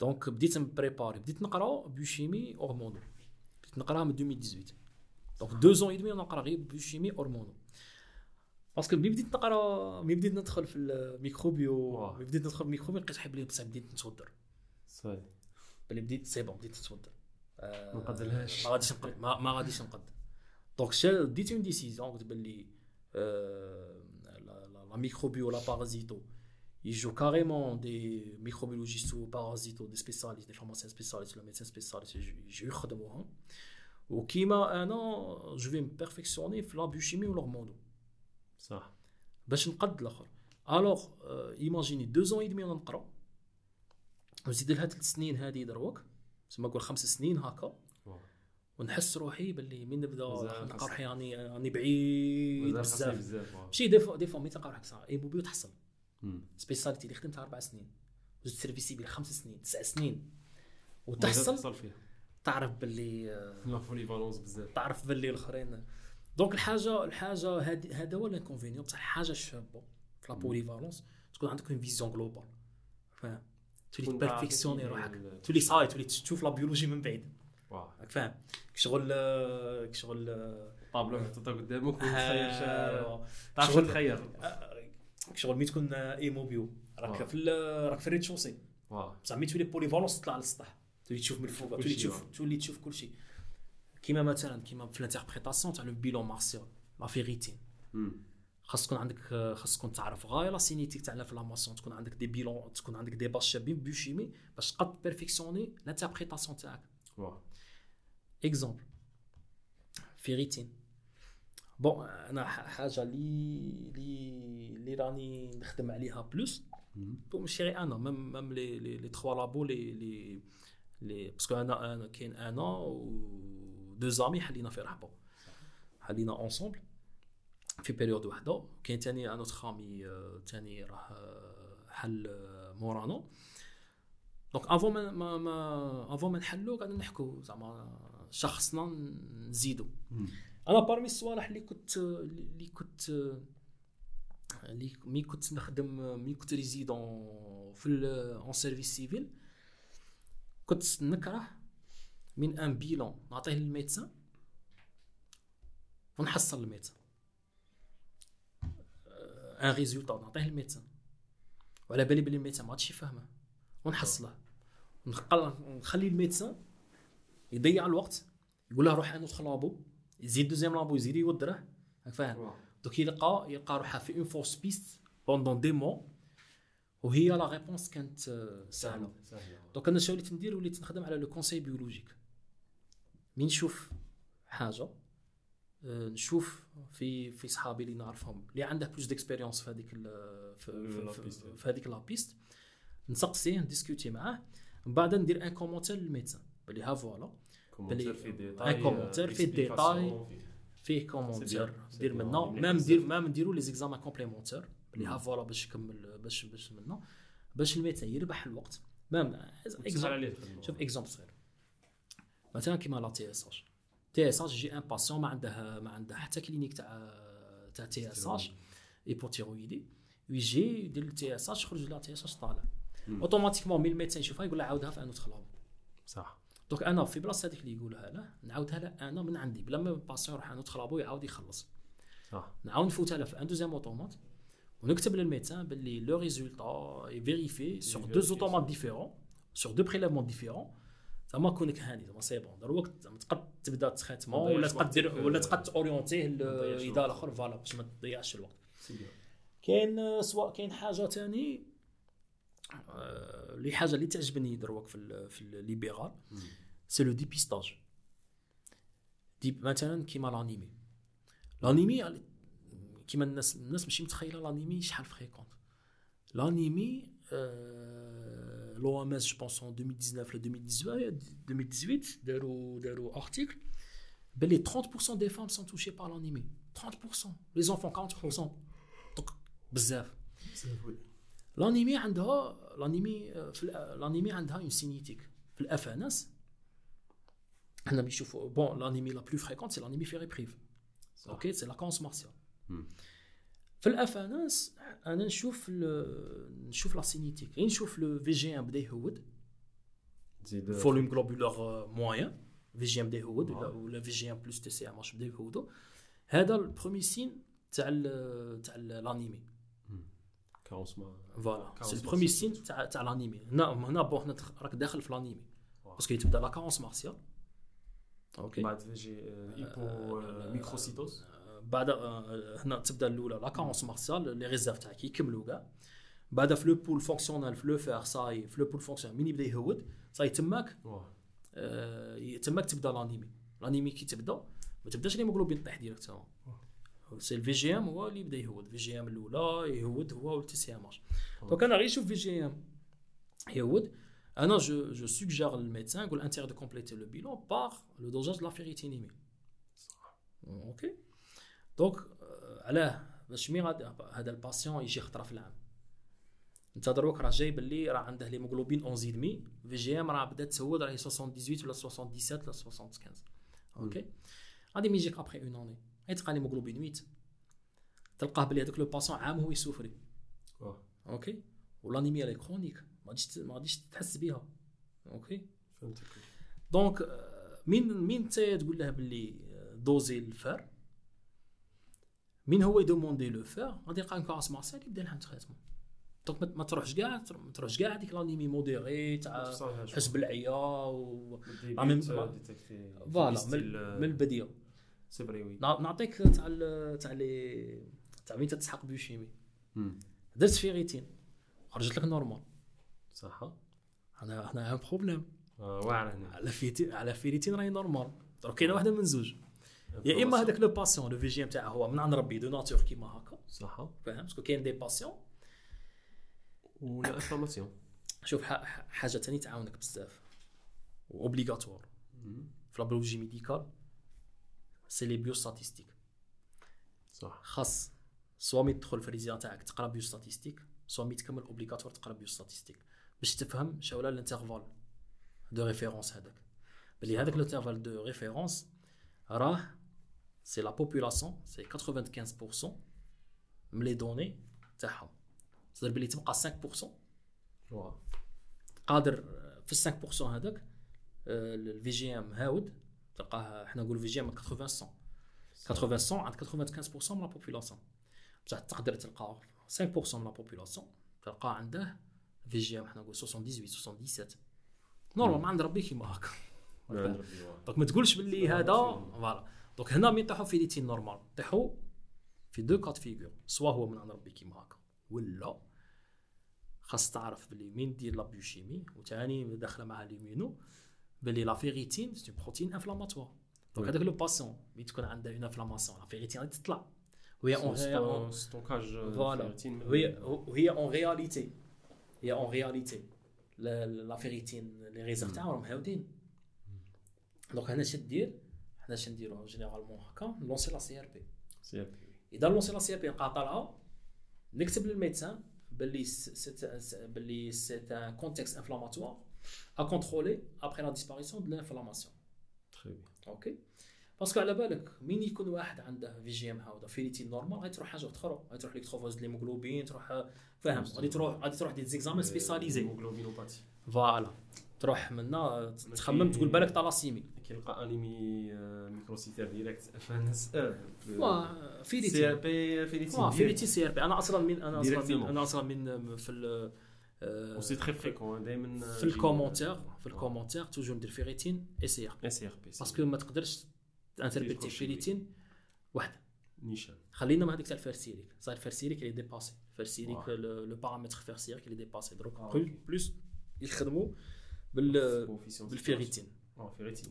donc بديت نبريباري. بديت نقرا biochimie hormono. بديت نقراها من 2018 donc deux ans et demi نقرا غير biochimie hormono parce que ملي بديت نقرا ملي بديت ندخل في ال microbio ملي بديت ندخل في ال microbio لقيت حبلي بصح بديت نتوضر ça y est بلي بديت c'est bon بديت نتوضر ما نقدرهاش ما غاديش نقد ما, ما غاديش نقد. donc ديت une décision قلت بلي la microbio la parasito يجوا carrément des microbiologistes و parasito des spécialistes des pharmaciens spécialistes ولا médecins spécialistes يجوا يخدموهم وكيما أنا je vais me perfectionner في la biochimie و l'hormono صح باش نقد الآخر alors imaginez deux ans et demi نقرا وزيد لها ثلاث سنين هذه دروك تسمى نقول خمس سنين هكا ونحس روحي باللي من نبدأ نلقى روحي راني راني بعيد بزاف ماشي des fois des fois ملي تلقى روحك hémobio تحصل spécialité اللي خدمتها أربع سنين. زدت service civil خمس سنين تسع سنين. وتحصل تعرف باللي la polyvalence بزاف. تعرف باللي الأخرين. donc الحاجة الحاجة هذا هو ال inconvénient بصح الحاجة الشابه في la polyvalence تكون عندك une vision globale فاهم تولي تبرفيكسيوني روحك. تولي صاي تولي تشوف la biologie من بعيد. راك فاهم؟ شغل شغل طابلو محطوطه قدامك وتخيل تعرف تخيل. شغل مي تكون hémobio راك في راك في ال rez-de-chaussée بصح مي تولي polyvalence تطلع للسطح. تولي تشوف من الفوق تولي تشوف تولي تشوف كل شيء كيما مثلا كيما في ال interprétation تاع le bilan martial la ferritine خاص تكون عندك خاص تكون تعرف غاية la cinétique تاع ال inflammation تكون عندك des bilans تكون عندك des bases شابين biochimie باش تقد perfectionner l'interprétation تاعك. exemple ferritine bon أنا حاجة لي لي لي راني نخدم عليها plus ماشي غير أنا même même les les trois labos les les les parce que أنا أنا كاين أنا و deux amis حلينا في رحبة. حلينا ensemble في période وحدة. كاين ثاني un autre ami ثاني راه حل مورانا. donc avant ما ما avant ما نحلو قاعدين نحكوا زعما شخصنا نزيدو. أنا parmi الصوالح اللي كنت اللي كنت اللي مي كنت نخدم مي كنت résident في un service civil كنت نكره من un bilan نعطيه لل médecin ونحصل ال médecin. un résultat نعطيه لل médecin. وعلى بالي بلي ال médecin ما عادش يفهمه. ونحصله. نخلي ال médecin يضيع الوقت يقول له روح un autre labo يزيد deuxième labo يزيد يودره راك فاهم؟ دوك يلقى يلقى روحها في une fausse piste pendant des mois وهي la réponse كانت سهلة. donc أنا شنو وليت ندير وليت نخدم على le conseil biologique من نشوف حاجة نشوف في في صحابي اللي نعرفهم اللي عنده plus d'expérience في هذيك في هذيك la piste نسقسيه نديسكوتي معاه. من بعد ندير un commentaire لل médecin. بلي ها voilà. بلي un commentaire في détail فيه commentaire دير منا même دير même نديرو les examens complémentaires بلي ها voilà باش يكمل باش باش منا باش ال médecin يربح الوقت même شوف exemple صغير مثلا كيما لا تي اس اش تي اس اش يجي ان باسيون ما عنده ما عنده حتى clinique تاع تاع TSH hypothyroïdie ويجي يدير TSH يخرج la TSH طالع automatiquement مي ال médecin يشوفها يقول له عاودها في un autre labo صح donc أنا في بلاصة هذيك اللي يقولها له نعاودها له أنا من عندي بلا ما ال patient يروح un autre labo يعاود يخلص. صح نعاود نفوتها له في un deuxième automate ونكتب لل médecin باللي le résultat vérifié sur deux automates différents sur deux prélèvements différents زعما كونك هاني زعما c'est bon دروك زعما تقد تبدا traitement ولا تقد دير ولا تقد تورينتيه اذا الآخر voilà باش ما تضيعش الوقت. كاين سواء كاين حاجة ثاني اللي حاجة اللي تعجبني دروك في في ال libéral c'est le dépistage des مثلا كيما l'anémie l'anémie كيما الناس الناس ماشي متخيلة l'anémie شحال fréquente l'anémie l'OMS je pense 2019 ل 2018 داروا داروا article les 30% des femmes sont touchées par l'anémie. 30% les enfants 40% donc بزاف l'anémie عندها l'anémie l'anémie عندها une cinétique. في ال FNS حنا بنشوفوا bon l'anémie la plus fréquente c'est l'anémie ferriprive أوكي c'est la carence martiale في ال FNS أنا نشوف نشوف la cinétique نشوف le VGM بدا يهود volume globulaire moyen VGM بدا يهود ولا في جي ام بلس تي سي ام اش بدا يهودوا هذا ال premier signe تاع تاع l'anémie voilà. c'est ال premier signe تاع تاع l'anémie. هنا هنا bon هنا راك داخل في l'anémie. parce que تبدا la carence martiale. أوكي. بعد فيجي hypo microcytose بعد هنا تبدا الاولى la carence martiale. les réserves تاعك يكملوا كاع بعد في le pool fonctionnel في le fer ça y est في le pool fonctionnel مين يبدا يهود صاي تماك تماك تبدا l'anémie l'anémie كي تبدا ما تبداش l'hémoglobine طيح directement. c'est ال VGM هو اللي يبدا يهود VGM الاولى يهود هو وال TCMH donc أنا غير نشوف VGM يهود أنا je je suggère لل médecin نقول à titre de compléter le bilan par le dosage la ferritinémie أوكي donc علاه باش مي هذا ال patient يجي خطرة في العام. انت دروك راه جاي باللي راه عنده l'hémoglobine 11 demi VGM راه بدات تسود راه 78 ولا 77 ولا 75 أوكي غادي يجيك après une année غيتلقى l'hémoglobine 8 تلقاه بلي هذاك le patient عام هو يسوفري. أوكي؟ و l'anémie اللي chronique ما غاديش ما غاديش تحس بها أوكي؟ فهمتك. donc مين مين انت تقول له باللي dosez ال fer؟ مين هو يدوموندي le fer؟ غادي يلقى carence martiale يبدا لها traitement donc ما تروحش كاع ما تروحش كاع هذيك l'anémie modérée تاع حس بالعيا و voilà من البديه c'est vrai oui. نعطيك تاع تاع لي تاع وين تسحق biochimie. درت ferritine خرجت لك normale. صح. أنا هنا un problème واعر هنا. على فيتي على ferritine راهي normale. donc كاينة واحدة من زوج. يا إما هذاك le patient le VGM تاعه هو من عند ربي de nature كيما هكا صح. فاهم؟ parce que كاين des patients ولا information شوف حاجة ثاني تعاونك بزاف. obligatoire في la biologie médicale c'est les biostatistiques صح. خاص. soit مي تدخل في ال résidanat تاعك تقرا biostatistiques soit مي تكمل obligatoire تقرا biostatistiques باش تفهم شاولا l'intervalle de référence هذاك. بلي هذاك l'intervalle de référence راه c'est la population c'est 95% من les données تاعهم. صدر بلي تبقى 5% قادر في 5% هذاك ال VGM هاود تلقاه حنا نقولوا VGM 80 80 عند 95% من la population بصح تقدر تلقى 5% من la population تلقى عنده VGM حنا نقول 78 77 normal ما عند ربي كيما هكا. donc ما تقولش باللي هذا voilà. donc هنا مين طيحوا ferritine normale؟ طيحوا في deux cas de figure. soit هو من عند ربي كيما هكا. ولا خاص تعرف بلي مين دير la biochimie وثاني داخلة معها l'immuno بلي la ferritine c'est protéine inflammatoire donc هذاك le patient مي تكون عنده une inflammation la ferritine غادي تطلع وهي en stockage voilà وهي وهي en réalité هي en réalité la ferritine les réserves تاعهم هاودين donc هنا اش دير حنا اش نديرو généralement هكا نلونسي la CRP سي ار بي اذا لونسي لا سي ار بي نلقى طالعه نكتب لل médecin باللي باللي c'est un contexte inflammatoire à contrôler après la disparition de l'inflammation très bien أوكي parce que على بالك مين يكون واحد عنده VGM هاودا ferritine normale غادي تروح حاجة أخرى. غادي تروح l'électrophorèse l'hémoglobine تروح فاهم؟ غادي تروح غادي تروح des examens spécialisés hémoglobinopathie فوالا تروح منا تخمم تقول بالك طلاسيمي كيلقى أنيمي ميكروسيتير ديريكت. فانس فيليتي. سي إر بي فيليتي سي إر بي. أنا أصلا من أنا أصلا من أنا أصلا من في وسي تري فريكون دائما في الكومونتير في الكومونتير توجور ندير فيريتين اي سي ار بي سي ار بي باسكو ما تقدرش انتربريتي فيريتين وحده نيشان خلينا مع هذيك تاع الفيرسيريك صاير الفيرسيريك اللي ديباسي الفيرسيريك لو بارامتر فيرسيريك اللي ديباسي دروك بلوس يخدموا بال بالفيريتين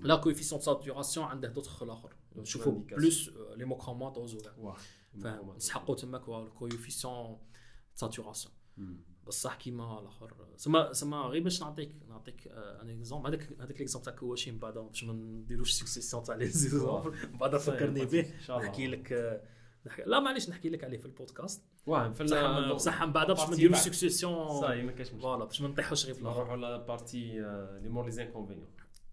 لا كويفيسيون ساتوراسيون عنده دوطخ الآخر نشوفوا بلوس لي موكرومات اوزو فاهم نسحقوا تماك الكويفيسيون ساتوراسيون بصح كيما الآخر سما سما غير باش نعطيك نعطيك ان اكزومبل هذاك هذاك ليكزومبل تاع كواشي من بعد باش ما نديروش سيكسيسيون تاع لي زيزومبل من بعد فكرني به نحكي لك نحكي لا معليش نحكي لك عليه في البودكاست. واه بصح بصح من بعد باش ما نديروش سيكسيسيون صاي ما كاينش فوالا باش ما نطيحوش غير في الآخر. نروحوا على بارتي لي مور les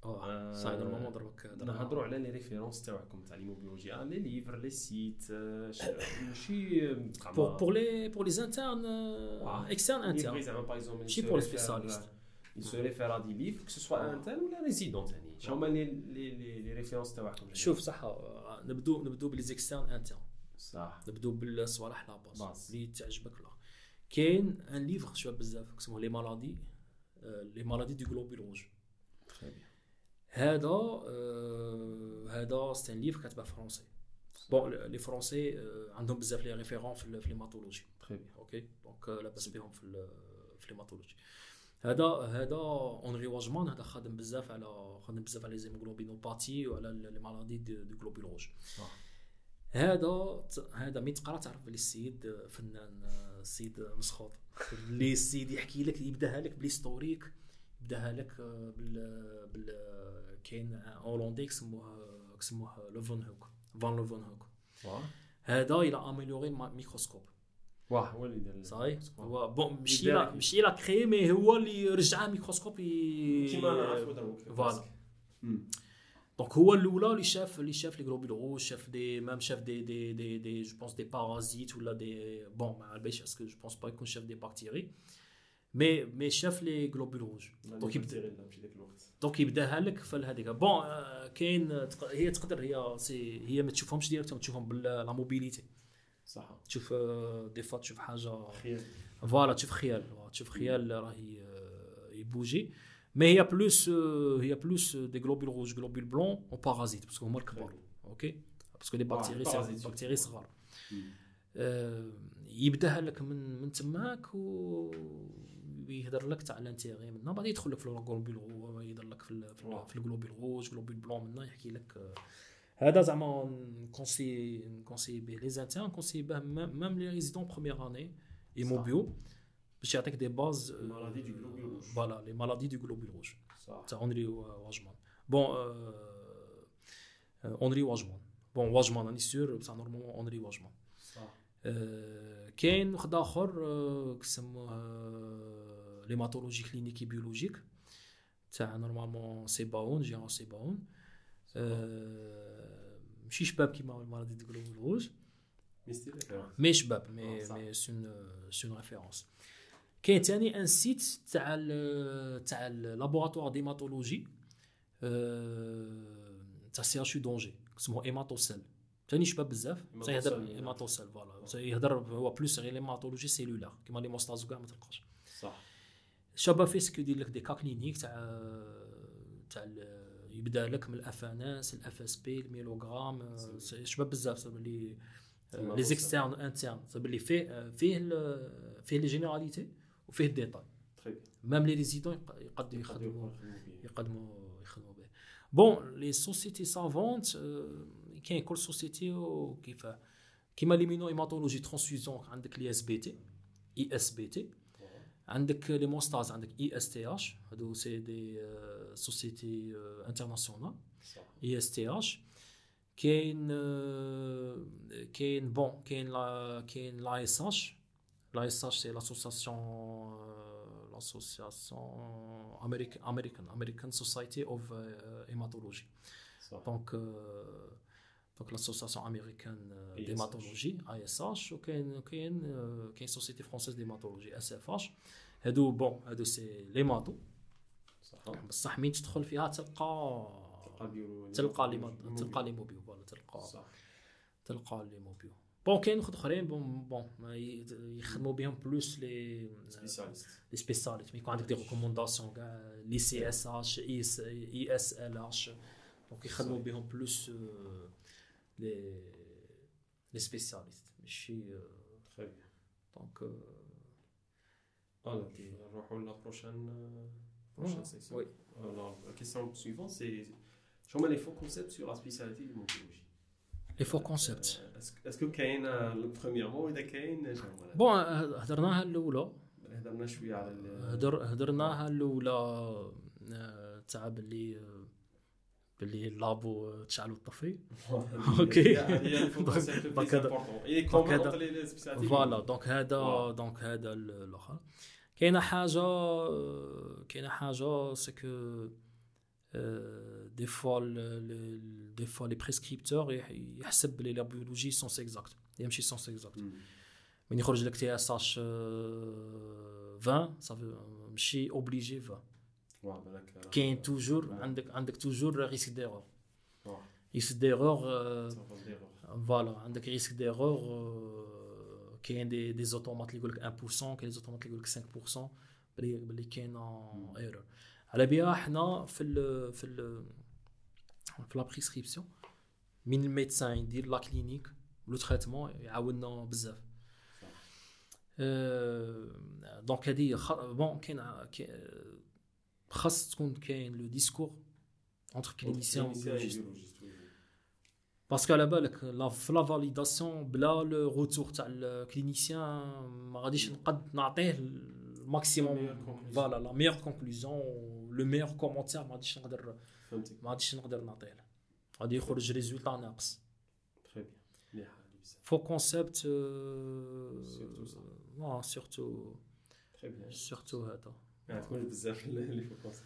inconvénients ça y est normalement دروك نهضروا على les références تاعكم تاع l'hémobiologie les livres les sites ماشي pour pour les pour les internes externes internes. زعما par exemple ماشي les spécialistes. il se réfère à des livres que ce soit interne ولا résidents ثاني شنو هما لي لي les références تاعكم شوف صح نبدو نبدو ب les externes internes صح نبدو بالصوالح la base اللي تعجبك لا كاين un livre شوية بزاف اسمه les maladies les maladies du globule rouge هذا هذا c'est un livre كاتبه français bon les français عندهم بزاف les références في l'hématologie très bien OK donc لاباس بهم في في l'hématologie هذا هذا Henri Wajcman هذا خادم بزاف على خادم بزاف على les hémoglobinopathies وعلى les maladies du globule rouge هذا هذا mais تقرا تعرف بلي السيد فنان السيد مسخوط اللي السيد يحكي لك يبداها لك ب l'historique يبداها لك بال بال كاين هولندي كسموه كسموه Leeuwenhoek Van Leeuwenhoek هذا إلى amélioré ال microscope واه هو اللي دار صاي هو bon ماشي لا ماشي لا créé mais هو اللي رجع الميكروسكوب كيما نعرفوا دروك voilà. Donc هو الأولى اللي شاف اللي شاف les globules rouges شاف des même شاف des des des des je pense des parasites ولا des bon ما عرفش est-ce que je pense pas يكون شاف des bactéries mais mais شاف les globules rouges donc يبدا donc يبداها لك في هذيك bon كاين هي تقدر هي c'est هي ما تشوفهمش directement تشوفهم بلا mobilité صح تشوف des fois تشوف حاجة خيال voilà تشوف خيال تشوف خيال راهي يبوجي مي هي بلوس هي بلوس دي غلوبول روج غلوبول بلون و بارازيت باسكو هما الكبار أوكي باسكو لي بكتيري سي بكتيري صغار يبداها لك من من تماك و يهضر لك تاع لانتيغي منا بعد يدخل لك في الغلوبول يهضر لك في في الغلوبول روج غلوبول بلون منا يحكي لك هذا زعما نكونسي نكونسي به لي زانتيرن نكونسي به ميم لي ريزيدون بروميير اني ايموبيو باش يعطيك دي باز مالادي دو غلوبول روج فوالا لي مالادي دو غلوبول روج تاع اونري واجمان بون اونري واجمان بون واجمان راني سور بصح نورمالمون اونري واجمان كاين واحد آخر كسموه ليماتولوجي كلينيكي بيولوجيك تاع نورمالمون سيباون جيرون سيباون ماشي شباب كيما المرض دو غلوبول روج مي شباب مي مي سون سون ريفيرونس كاين ثاني ان سيت تاع تاع لابوراتوار ديماتولوجي تاع سي اش يو دونجي اسمه ايماتوسيل ثاني شباب بزاف. يهضر ايماتوسيل فوالا. يهضر هو بلوس غير ليماتولوجي سيلولار كيما لي موستازو كاع ما تلقاش. صح. شابه فيه سكو يدير لك دي كا كلينيك تاع تاع يبدا لك من الاف ان اس الاف اس بي الميلوغرام شباب بزاف اللي لي زيكسترن انترن اللي فيه فيه فيه لي جينيراليتي وفيه الديتاي. ميم لي ريزيدون يقدروا يخدموا يقدموا يخدموا به بون لي سوسيتي سافونت كاين كل سوسيتي وكيف كيما ليمينو ايماتولوجي ترانسفيزيون عندك لي اس بي تي اي اس بي تي عندك لي موستاز عندك اي اس تي اش هادو سي دي sociétés internationales ISTH كاين كاين bon كاين la كاين la ASH la ASH c'est l'association l'association américaine américaine American Society of Hematology donc donc l'association américaine d'hématologie ASH وكاين كاين كاين société française d'hématologie SFH هادو بون هادو سي لي ماتو بصح مين تدخل فيها تلقى تلقى لي تلقى لي موبيو فوالا تلقى تلقى لي موبيو بون كاين واحد اخرين بون بون يخدموا بهم بلوس لي سبيسياليست لي سبيسياليست يكون عندك دي ريكومونداسيون كاع لي سي اس اش اي اس اي اس ال اش دونك يخدموا بهم بلوس لي لي سبيسياليست ماشي Très bien donc Alors, نروحوا la prochaine prochaine section. Oui. Alors, la question suivante, c'est شو هما les faux concepts sur la spécialité de l'oncologie les faux concepts est-ce que كاين premièrement اذا كاين شنو هما bon هضرناها الاولى هذا هضرنا شوية على ال- هدر هدرناها الاولى آه، تاع باللي آه، باللي labo تشعل وطفي أوكي. هي الفوكس دونك هذا- اي دونك هذا- كومون لي سبيسياليتي فوالا دونك هذا واو. دونك هذا ال- الآخر كاينة حاجة كاينة حاجة سي كو دي فوا دي فوا لي بريسكريبتور يحسب بلي لا بيولوجي سون اكزاكت يمشي سون اكزاكت من يخرج لك تي اس اش 20 صافي ماشي اوبليجي 20 كاين toujours عندك عندك toujours risque d'erreur risque d'erreur voilà عندك risque d'erreur كاين des des automates اللي يقول لك 1% كاين des automates اللي يقول لك 5% بلي بلي كاين erreur على بها حنا في ال في ال في la prescription من ال médecin يدير la clinique le traitement يعاوننا بزاف donc هذه خ- bon كاين ع- كاين- خاص تكون كاين le discours entre clinicien و biologiste parce que على بالك لا في la validation بلا le retour تاع ال clinicien ما غاديش نقد نعطيه ال maximum meilleure conclusion. voilà la meilleure conclusion le meilleur commentaire ما غاديش نقدر فهمتك ما غاديش نقدر نعطيه له غادي يخرج résultat ناقص très bien مليحه بزاف faut qu'on insiste Surtout ça. آه سورتو تري بيان سورتو هذا ما تكونش بزاف اللي فوكس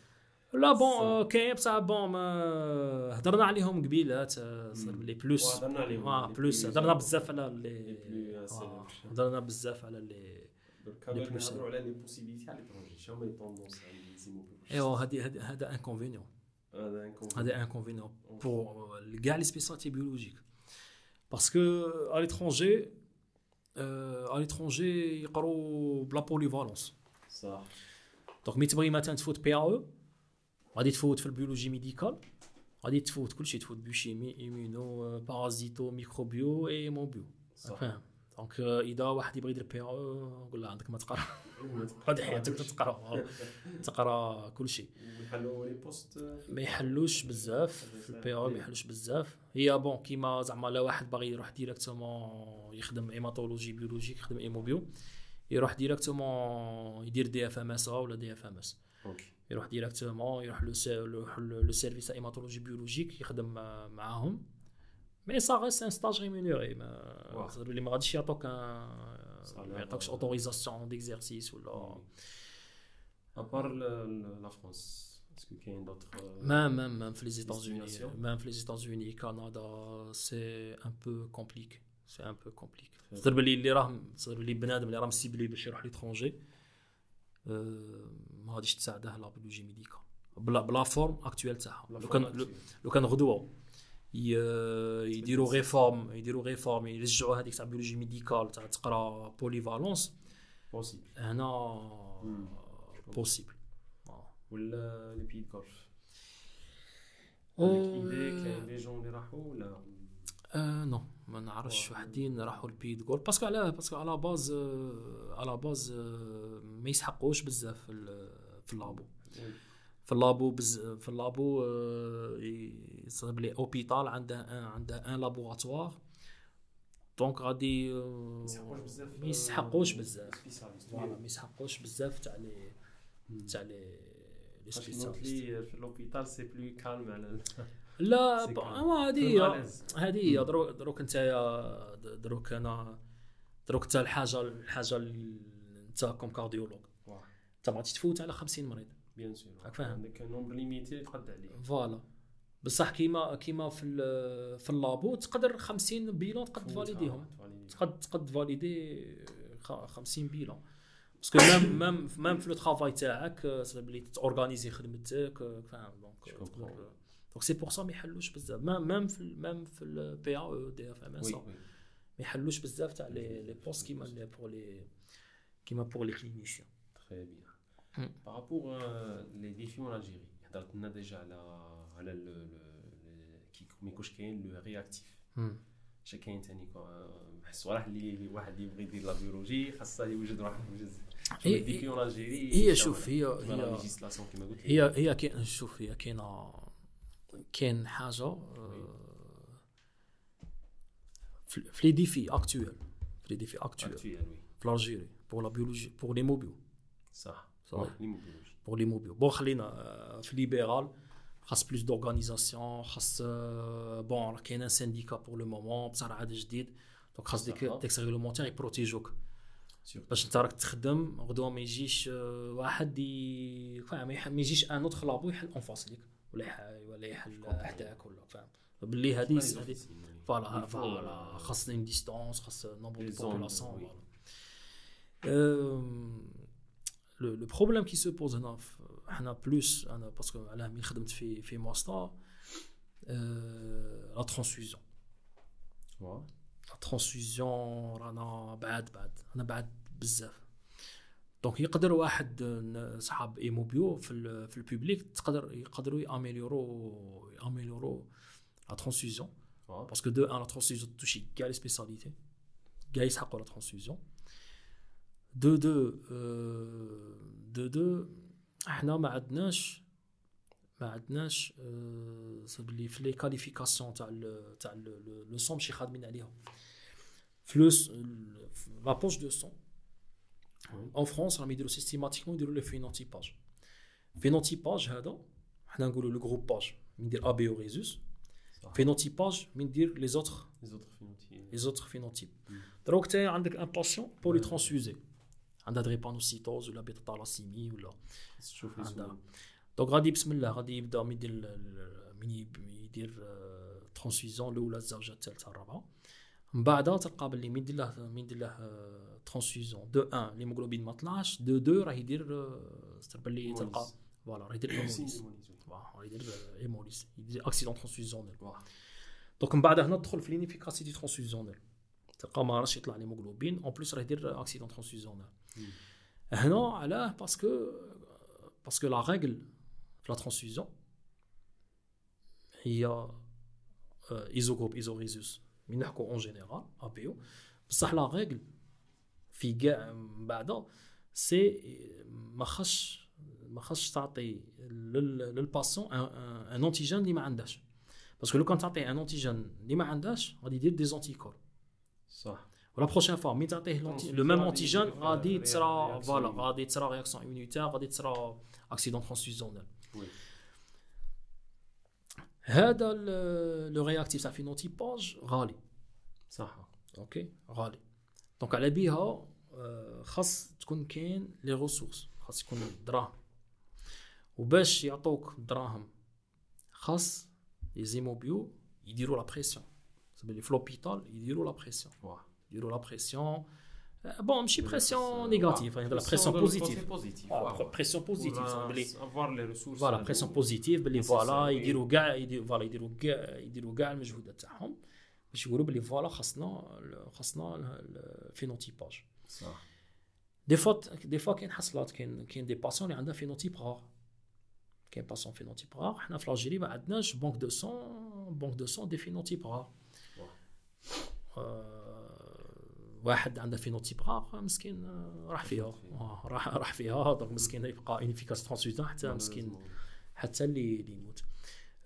لا بون آه، كاين بصح بون ما هضرنا عليهم قبيلات صار لي بلوس وهضرنا عليهم، آه لي بلوس plus- هضرنا بزاف على لي لي بلو آه، célèbres. هضرنا بزاف على لي دركا لي غير plus نهضروا على لي بوسيبيليتي على ليترونجي شنو هما لي توندونس عند زيمو ايوا هذه هذه- هذا انكونفينيون هذا انكم هذا انكونفينيون بور كاع لي سبيساليتي بيولوجيك parce que à l'étranger à l'étranger يقروا بلا polyvalence صح donc mais تبغي مثلا تفوت PAE غادي تفوت في ال biologie médicale غادي تفوت كلشي تفوت biochimie immuno parasito microbio hémobio فاهم donc اذا واحد يبغي يدير PAE قول له عندك ما تقرا غادي حياتك تقرا تقرا كلشي ويحلوا les postes ما يحلوش بزاف في ال PAE ما يحلوش بزاف هي bon كيما زعما لا واحد باغي يروح directement يخدم hématologie biologique يخدم hémobio يروح directement يدير DFMS ولا DFMS ok يروح directement يروح le se- يروح le service hématologie biologique يخدم مع- معاهم mais ça reste un stage rémunéré ما واو. صار اللي ما غاديش يعطوك un salaire. ما يعطوكش autorisation d'exercice ولا à part la France est-ce que كاين دوطخ Même, même, même les États-Unis, Destination. même les États-Unis, Canada, c'est un peu compliqué. C'est un peu compliqué. c'est-à-dire باللي اللي راه c'est-à-dire باللي بنادم اللي راه مسيبلي باش يروح l'étranger ما غاديش تساعده la biologie médicale. بلا بلا forme actuelle تاعها. لو كان لو- كان غدوة. يديروا réforme يديروا réforme يرجعوا هذيك تاع biologie médicale تاع تقرا polyvalence possible هنا possible ولا les pays Golfe؟ أه. ايدي كاين des gens اللي راحوا ولا؟ non ما نعرفش. وحدين راحوا ال pays du Golfe parce que علاه باسكو على base آه، على base آه، ما يسحقوش بزاف في في ال labo. في ال labo بز في ال labo آه، يصيب les hôpitaux عنده عنده un laboratoire donc غادي آه، ما يسحقوش بزاف spécialistes. voilà ما يسحقوش بزاف تاع les تاع les les spécialistes. في l'hôpital c'est plus calme على لا. ما هذه. هذه هي. دروك دروك انت دروك أنا دروك انت الحاجة الحاجة انت comme cardiologue. انت ما غاديش تفوت على 50 مريض. bien sûr. راك فاهم. عندك nombre limité تقد عليه. voilà. بصح كيما كيما في في ال labo تقدر 50 bilans تقد فاليديهم. تقد تقد valider خ- 50 bilans. parce que même même même في le travail تاعك صعب لي تورغانيزي خدمتك فاهم. donc. donc c'est pour ça ما يحلوش بزاف même في même في ال PAE DFMS ما يحلوش بزاف تاع les les postes كيما les pour les كيما pour les cliniciens très bien Mm. par rapport les défis en Algérie هضرت لنا déjà على على كي ما يكونش كاين le réactif اش كاين ثاني بحس واحد اللي واحد اللي يبغي يدير la biologie خاصه يوجد واحد يوجد هي- les défis en Algérie هي شوف هي هي هي كاين شوف هي كاينة كاين حاجة آه، في les défis actuels في les défis actuels actuels oui في Algérie pour la biologie pour l'hémobio صح. l'hémobiologie pour l'hémobio bon خلينا في libéral خاص plus d'organisation خاص آه، bon راه كاين un syndicat pour le moment بصح راه عاد جديد. donc خاص ديك صح. textes réglementaires يبروتيجوك باش انت راك تخدم غدوه ما يجيش آه، واحد. فاهم ما يجيش un autre labo يحل en face ليك ولا يح- ولا يحل حداك ولا فاهم؟ باللي هذه هذه voilà voilà خاص une distance خاص nombre Les de zones, population oui. voilà. le le problème qui se pose هنا في- حنا plus أنا parce que علاه ملي خدمت في في ماستا la transfusion la transfusion رانا بعاد بعد أنا بعد بزاف donc يقدر واحد ن- صحاب hémobio في ال في ال public تقدر يقدروا ياميليورو يأميليورو la transfusion parce que dans la transfusion touche كاع les spécialités كاع يسحقوا la transfusion de de آه، de de إحنا ما عندناش ما عندناش آه، سبلي في les qualifications تاع ال- تاع le sang ماشي خادمين عليها plus la poche de sang en France راهم يديروا systématiquement يديروا le phénotypage phénotypage هذا حنا نقولوا le groupage من ندير ABO rhésus phénotypage من ندير les autres Les autres. Phénotypes. les autres phénotypes. دروك تاي عندك un patient polytransfusé عندها drépanocytose ولا bêta-thalassémie ولا تشوف لي عندها. سؤال. donc غادي بسم الله غادي يبدا من يدير ال- ال- من يب- يدير آه، transfusion الاولى الزوجه الثالثه الرابعه من بعدها تلقى باللي من يدير له من يدير له آه، transfusion de 1 l'hémoglobine ما طلعش. de 2 راه يدير آه، باللي. تلقى. voilà راه يدير. voilà، راه يدير آه، hémolyse يدير accident transfusionnel Voilà. donc من بعد هنا تدخل في l'inefficacité transfusionnelle تلقى ما راش يطلع l'hémoglobine en plus راه يدير accident transfusionnel هنا علاه parce que parce que la règle في la transfusion هي ايزو جروب ايزو ريزوس من نحكوا en général ABO بصح la règle في كاع من بعد c'est ما خاصش ما خاصش تعطي لل- لل patient un un antigène اللي ما عندهاش. parce que لو كان تعطيه un antigène اللي ما عندهاش غادي يدير des anticorps صح. و la prochaine fois مي تعطيه Transfusion le même غادي antigène يدير غادي ريا- تصرا réaction voilà immunitaire. غادي تصرا réaction immunitaire غادي تصرا accident transfusionnel oui هذا le réactif تاع phénotypage غالي. صح. OK غالي. donc على بيها آه، خاص تكون كاين les ressources خاص يكون دراهم. وباش يعطوك دراهم خاص les hémobio يديروا la pression لي في l'hôpital يديروا la pression يديروا la pression bon ماشي pression négative la pression positive positive pression positive بلي avoir les ressources voilà pression positive باللي Nécessaire, voilà oui. يديروا كاع يديروا voilà يديروا كاع يديروا كاع المجهودات تاعهم باش يقولوا باللي voilà خاصنا ال- خاصنا ال phénotypage صح des fois des fois كاين حصلات كاين كاين des patients اللي عندها phénotype rare كاين patient phénotype rare حنا في l'Algérie ما عندناش banque de sang banque de sang des phénotypes rares آه، واحد عنده phénotype rare مسكين آه، راح فيها. آه، راح راح فيها. donc مسكين يبقى inefficace transfusion حتى مسكين حتى اللي اللي يموت.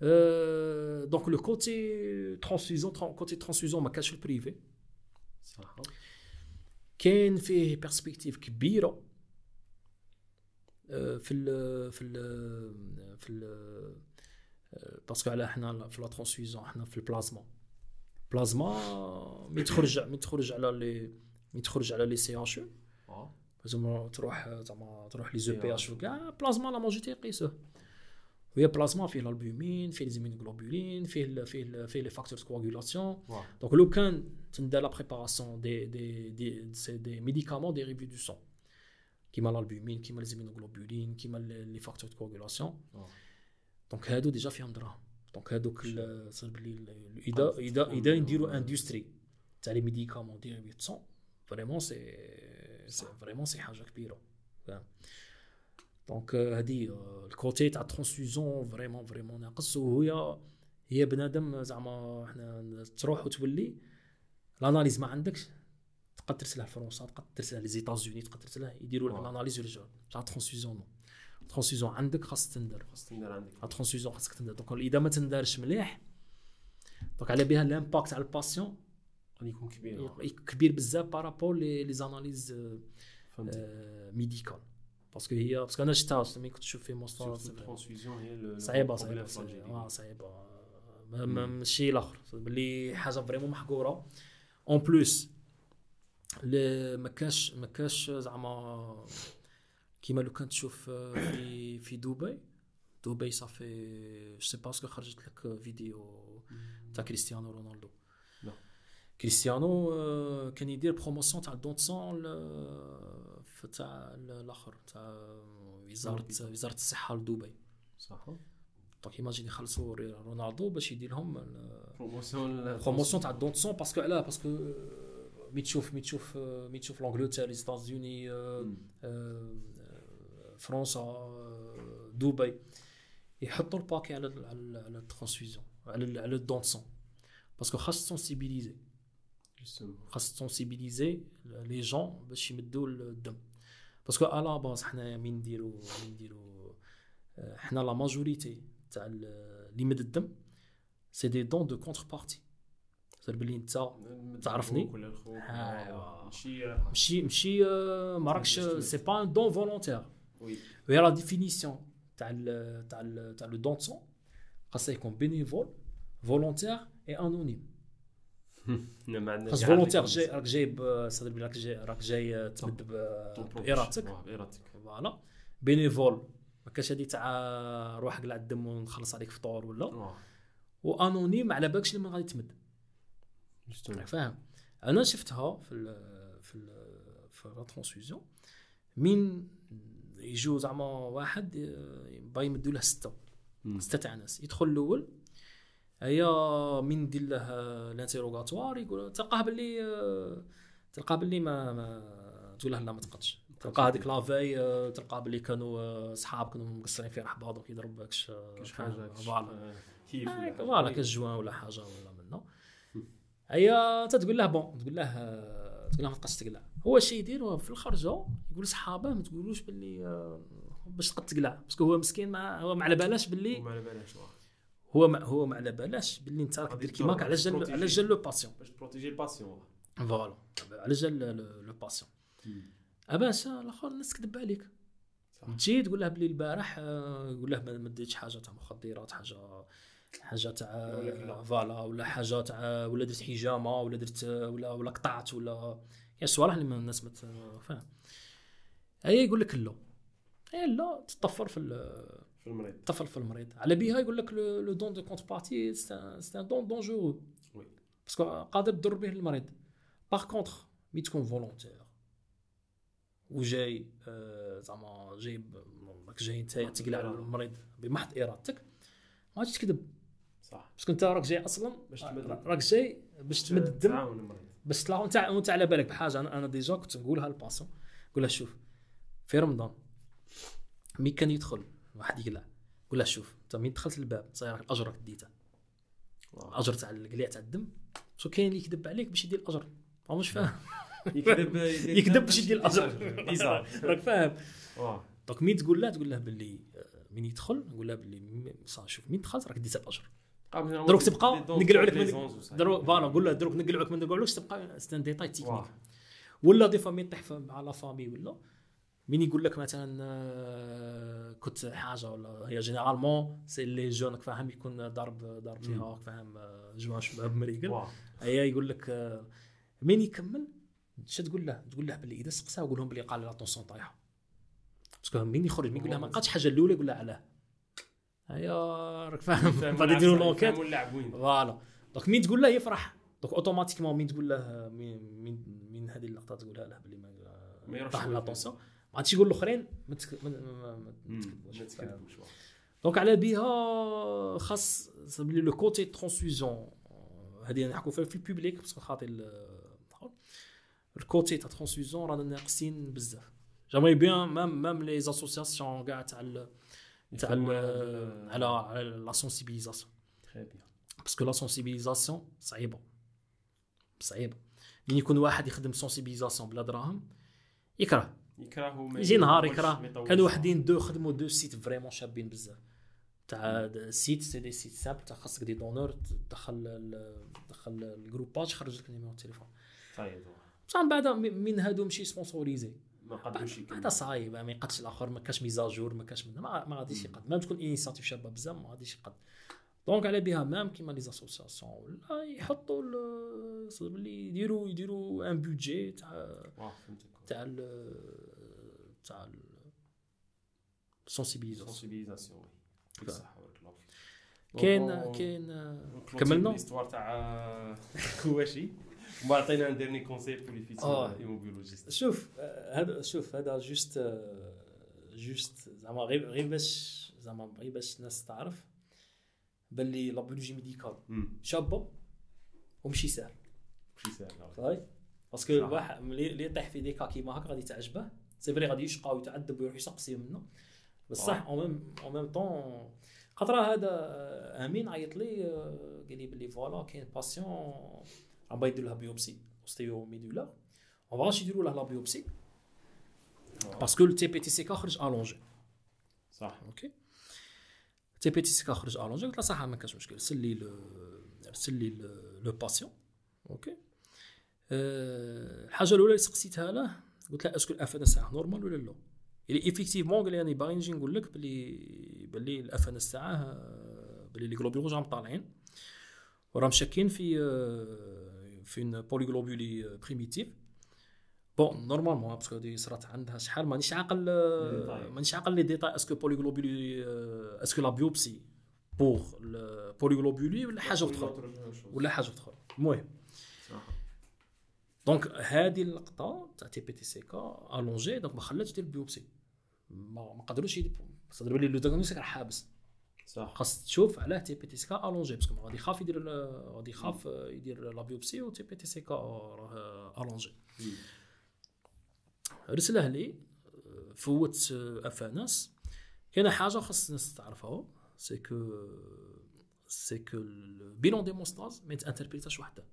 أه donc le côté transfusion côté transfusion ما كانش في ال privé صح. كاين فيه perspective كبيرة. أه في ال في ال في ال parce que على حنا في la transfusion حنا في البلازما بلازما مي تخرج مي تخرج على لي مي تخرج على les CHU آه زعما تروح زعما تروح les EPH وكاع بلازما la majorité يقيسوه وهي بلازما فيه ال albumine فيه les immunoglobulines فيه ال فيه ال فيه les facteurs coagulation واه donc لو كان تندار la préparation des des des c'est des médicaments dérivés de sang كيما ال albumine كيما les immunoglobulines كيما les facteurs coagulation آه. donc هادو déjà فيهم دراهم donc هادوك c'est-à-dire بلي اذا اذا اذا نديروا industrie تاع les médicaments de sang vraiment c'est c'est vraiment c'est حاجة كبيره فاهم donc هادي ال côté تاع ال transfusion vraiment vraiment ناقص وهي هي بنادم زعما حنا تروح وتولي les analyses ما عندكش تقدر ترسلها لفرنسا تقدر ترسلها les États-Unis تقدر ترسلها يديروا لك آه. les analyses يرجعوا تاع ال transfusion non ال transfusion عندك خاص تندر. خاص تندير عندك. ال transfusion خاصك تندر. donc إذا ما تندارش مليح donc على بها ال impact على ال patient غادي يكون كبير. كبير بزاف par rapport les les analyses médicales parce que هي parce que أنا شفتها ملي كنت نشوف في master ال transfusion هي صعيبة صعيبة. صعيبة. آه، ما- ماشي الآخر. بلي حاجة vraiment محقوره en plus ما كاش ما كاش زعما كيما لو كان تشوف آه، في في دبي دبي صافي c'est parce que خرجت لك فيديو تاع كريستيانو رونالدو. كريستيانو آه، كان يدير promotion تاع don de sang في تاع الآخر تاع وزارة وزارة الصحة لدبي. صح. donc imagine يخلصوا رونالدو باش يدير لهم promotion promotion تاع don de sang parce que علاه parce que مي تشوف مي تشوف مي تشوف l'Angleterre les États-Unis فرنسا آه، دبي يحطوا ال paquet على ال- على ال- على ال transfusion على ال- على ال don de sang. parce que خاص ت sensibiliser خاص ت sensibiliser les jeunes باش يمدوا الدم. parce que على base حنا مين نديرو مين نديرو آه، حنا la majorité تاع ال- اللي يمد الدم c'est des dons de contrepartie c'est-à-dire بلي انت تعرفني؟ ولا الخوك أيوا. ماشي. ماشي ماشي آه، ما راكش c'est pas un don volontaire oui وهي la définition تاع ال تاع ال تاع le don de sang خاصها يكون bénévole volontaire et anonyme ما خاص volontaire جاي راك جاي ب- c'est-à-dire بلي راك جاي راك جاي بروفيش. بإرادتك voilà bénévole ما كاش هادي تاع روح قلع الدم ونخلص عليك فطور ولا و anonyme على بالكش لما غادي تمد فاهم أنا شفتها في ال في ال في la transfusion من يجوا زعما واحد آه، باغي يمدوا له ستة. ستة تاع ناس. يدخل الأول هيا من ندير له ال interrogatoire يقول تلقاه باللي آه، تلقاه باللي ما, ما تقول له لا ما تقدش. تلقاه هذيك la faille آه، تلقاه باللي كانوا صحاب كانوا مقصرين في رحبه donc يضرب باكش؟ حاجة voilà. حاجة. voilà كاش joint ولا حاجة ولا منه. هيا تتقول له bon تقول له تقول له ما تبقاش تقلع هو شي يدير هو في الخرجة يقول لصحابه ما تقولوش باللي آه، باش تقد تقلع parce que هو مسكين ما هو ما على بالاش باللي وما على بالهاش واه. هو ما هو ما على بالاش باللي انت راك دير كيماك على جال. على جال le patient باش ت protéger ال patient. voilà على جال le- patient اباس الآخر الناس تكذب عليك. تجي تقول له بلي البارح آه، يقول له ما ما ديتش حاجة تاع مخدرات حاجة حاجة تاع. voilà ولا حاجة تاع ولا درت حجامة ولا درت ولا ولا قطعت ولا يا صوالح اللي الناس ما فاهم هي يقول لك لا هي لا تطفر في في المريض. تطفر في المريض. على بها يقول لك le don de contrepartie c'est un don dangereux oui. parce que قادر تضر به المريض. par contre مين تكون volontaire وجاي آه، زعما جاي راك جاي انت تقلع على المريض بمحض إرادتك ما غاديش تكذب. صح. parce que أنت راك جاي أصلا باش تمد راك جاي باش تمد الدم. تعاون المريض. باش تطلع وانت وانت على بالك بحاجة. أنا أنا déjà كنت نقولها لل patient نقول له شوف في رمضان mais كان يدخل واحد يقلع. قول له شوف أنت مين دخلت الباب صاير راك الأجر راك ديته. الأجر تاع القليع تاع الدم. شو كاين اللي يكذب عليك باش يدير الأجر. ما مش فاهم. يكذب يكذب باش يدير الأجر. راك فاهم. donc مين تقول له تقول له باللي آه، مين يدخل؟ نقول له باللي شوف مين دخلت؟ راك ديت الأجر. دروك تبقى نقلعوا لك. دروك voilà نقول له دروك نقلعوا لك ما نقلعوش تبقى c'est un détail. technique ولا des fois مين طيح مع la famille ولا؟ مين يقول لك مثلا آه، كنت حاجة ولا؟ هي généralement c'est les jeunes فاهم؟ يكون ضرب ضرب فيها فاهم؟ joint شباب مريقل. هي يقول لك آه، مين يكمل؟ اش تقول له؟ تقول له باللي إذا سقساه قول لهم باللي قال la tension طايحة. parce que مين يخرج مين يقول له ما لقاتش حاجة الأولى يقول له علاه. هيا راك فاهم. غادي يديروا l'enquête voilà. donc مين تقول له يفرح؟ donc automatiquement مين تقول له مين مين, هذه اللقطة تقولها له باللي ما يروحش la tension ما عادش يقول الاخرين ما. تكذبوش. donc على بها خاص سبلي le côté transfusion هذه نحكوا فيها في ال public parce que خاطر ال- ال côté تاع transfusion رانا ناقصين بزاف. j'aimais bien même même les associations كاع تاع ال- تاع ال- يفهموا على على la sensibilisation Très bien. parce que la sensibilisation صعيبه صعيبه من يكون واحد يخدم sensibilisation بلا دراهم يكره يكرهوا ما يجي نهار يكره. كانوا وحدين deux خدموا deux sites vraiment شابين بزاف تاع sites c'est des sites simples تاع خاصك des donneurs تدخل تدخل ال groupage خرج لك numéro التليفون طيب بصح من بعد من هادو ماشي sponsorisés ما قدوش هذا صايب ما يقدش الآخر ما كاش mise à jour ما كاش ما, ما غاديش يقد. même تكون initiative شابه بزاف ما غاديش يقد. donc على بها même كيما les associations ولا يحطوا اللي يديروا يديروا un budget تاع تاع تاع ال sensibilisation sensibilisation كاين كاين كملنا؟ l'histoire تاع كواشي وما عطينا un dernier conseil pour les futurs hémobiologistes شوف هذا شوف هذا juste juste زعما غير غير باش زعما غير باش الناس تعرف باللي la biologie médicale شابه ومشي سهل ماشي سهل صاي parce que الواحد اللي يطيح في des cas كيما هكا غادي تعجبه c'est vrai غادي يشقى ويتعذب ويروح يسقسي منه بصح en même en même temps خاطر هذا امين عيط لي قال لي بلي voilà كاين patiente راهم يديروا لها biopsie ostéo-médullaire اون فاش يديروا لها la biopsie parce que ال TP TCK خرج allongé صح. OK TP TCK خرج allongé قلت له صح ما كاش مشكل. رسل لي رسل لي le patient OK الحاجة الأولى اللي سقسيتها له قلت له est-ce que ال FNS normale ولا لا؟ اللي effectivement قال لي أنا باغي نجي نقول لك بلي بلي ال FNS تاعه بلي les globules راهم طالعين. وراهم شاكين في في une polyglobulie primitive bon normalement parce que هذه صرات عندها شحال مانيش عاقل مانيش عاقل les détails est-ce que polyglobulie est-ce que la biopsie pour polyglobulie ولا حاجة أخرى ولا حاجة أخرى المهم donc هذه اللقطه تاع TP TCK allongé donc ما خلاتش دير biopsie ما, قدروش صدر بالي le diagnostic راه حابس صح. خاص تشوف علاه TP TCK allongé parce que غادي يخاف يدير غادي يخاف يدير la biopsie و TP TCK راه allongé رسله il faut FNS. كاينة حاجة خاص الناس تعرفها c'est que c'est que ال bilan d'hémostase ما يتانتربريتاش وحده.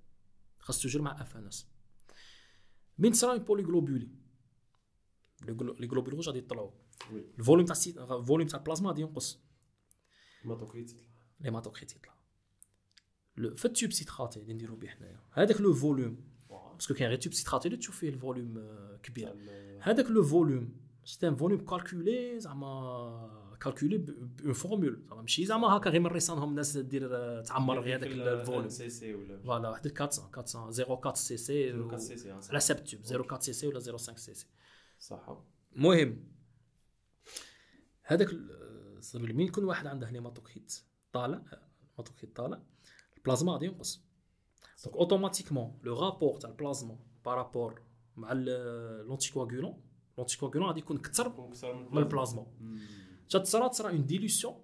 خاص toujours مع FNS. من تصرا une polyglobulie les globules غادي يطلعوا ال volume تاع ال volume تاع البلازما غادي ينقص. hématocrite يطلع. ال hématocrite يطلع. في ال tube citraté اللي نديرو به حنايا. هذاك le volume. parce que كاين غير tube citraté اللي تشوف فيه ال volume كبير. هذاك le volume c'est un volume calculé زعما calculé par une formule زعما ماشي زعما هكا غير من ريسانهم الناس دير تعمر غير هذاك ال volume. cc ولا voilà واحد 400 400 04 cc على حسب ال tube 04 cc ولا 05 cc صح. المهم هذاك مين يكون واحد عنده hématocrite طالع hématocrite طالع البلازما غادي ينقص. donc automatiquement le rapport تاع البلازما par rapport مع l'anticoagulant l'anticoagulant غادي يكون أكثر من البلازما. جات تصرا تصرا une dilution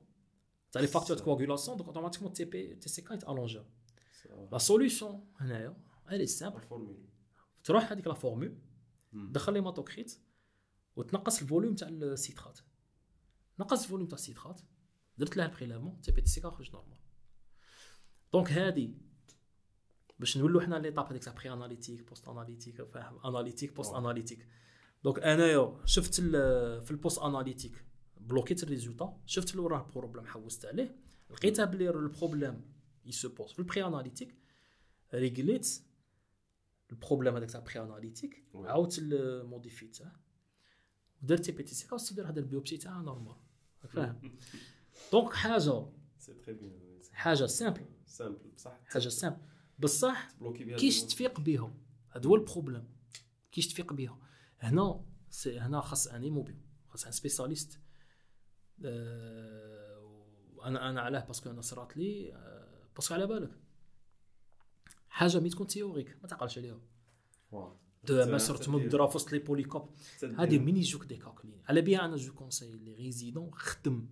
تاع les facteurs coagulation donc automatiquement TP TCK يتالونجا la solution هنايا elle est simple تروح هذيك la formule دخل l'hématocrite وتنقص ال volume تاع ال citrate نقص ال volume تاع ال citrate درت لها ال prélèvement TP TCK خرج normal donc هادي باش نولوا حنا les étapes هذيك تاع pré-analytique post-analytique فاهم analytique post-analytique donc انايا شفت في ال post-analytique بلوكيت ال résultat شفت اللي راه problème حوست عليه. لقيتها بلي ال problème il se pose في ال pré-analytique ريغليت ال problème هذاك تاع pré-analytique عاودت موديفيته درت تي بي تي سي خاص تدير هذا البيوبسي تاعها نورمال فاهم. دونك حاجة حاجة سامبل سامبل بصح حاجة سامبل بصح كيش تفيق بها هذا هو البروبليم كيش تفيق بها هنا هنا خاص اني موبيل خاص ان سبيسياليست أه أنا أنا علاه باسكو أنا صرات لي باسكو على بالك. حاجة مي تكون تيوريك ما تعقلش عليها. دو ما صرت مدرا في وسط لي بوليكوب هذه مين يجوك دي كالكولين على بها أنا جو كونساي لي ريزيدون خدم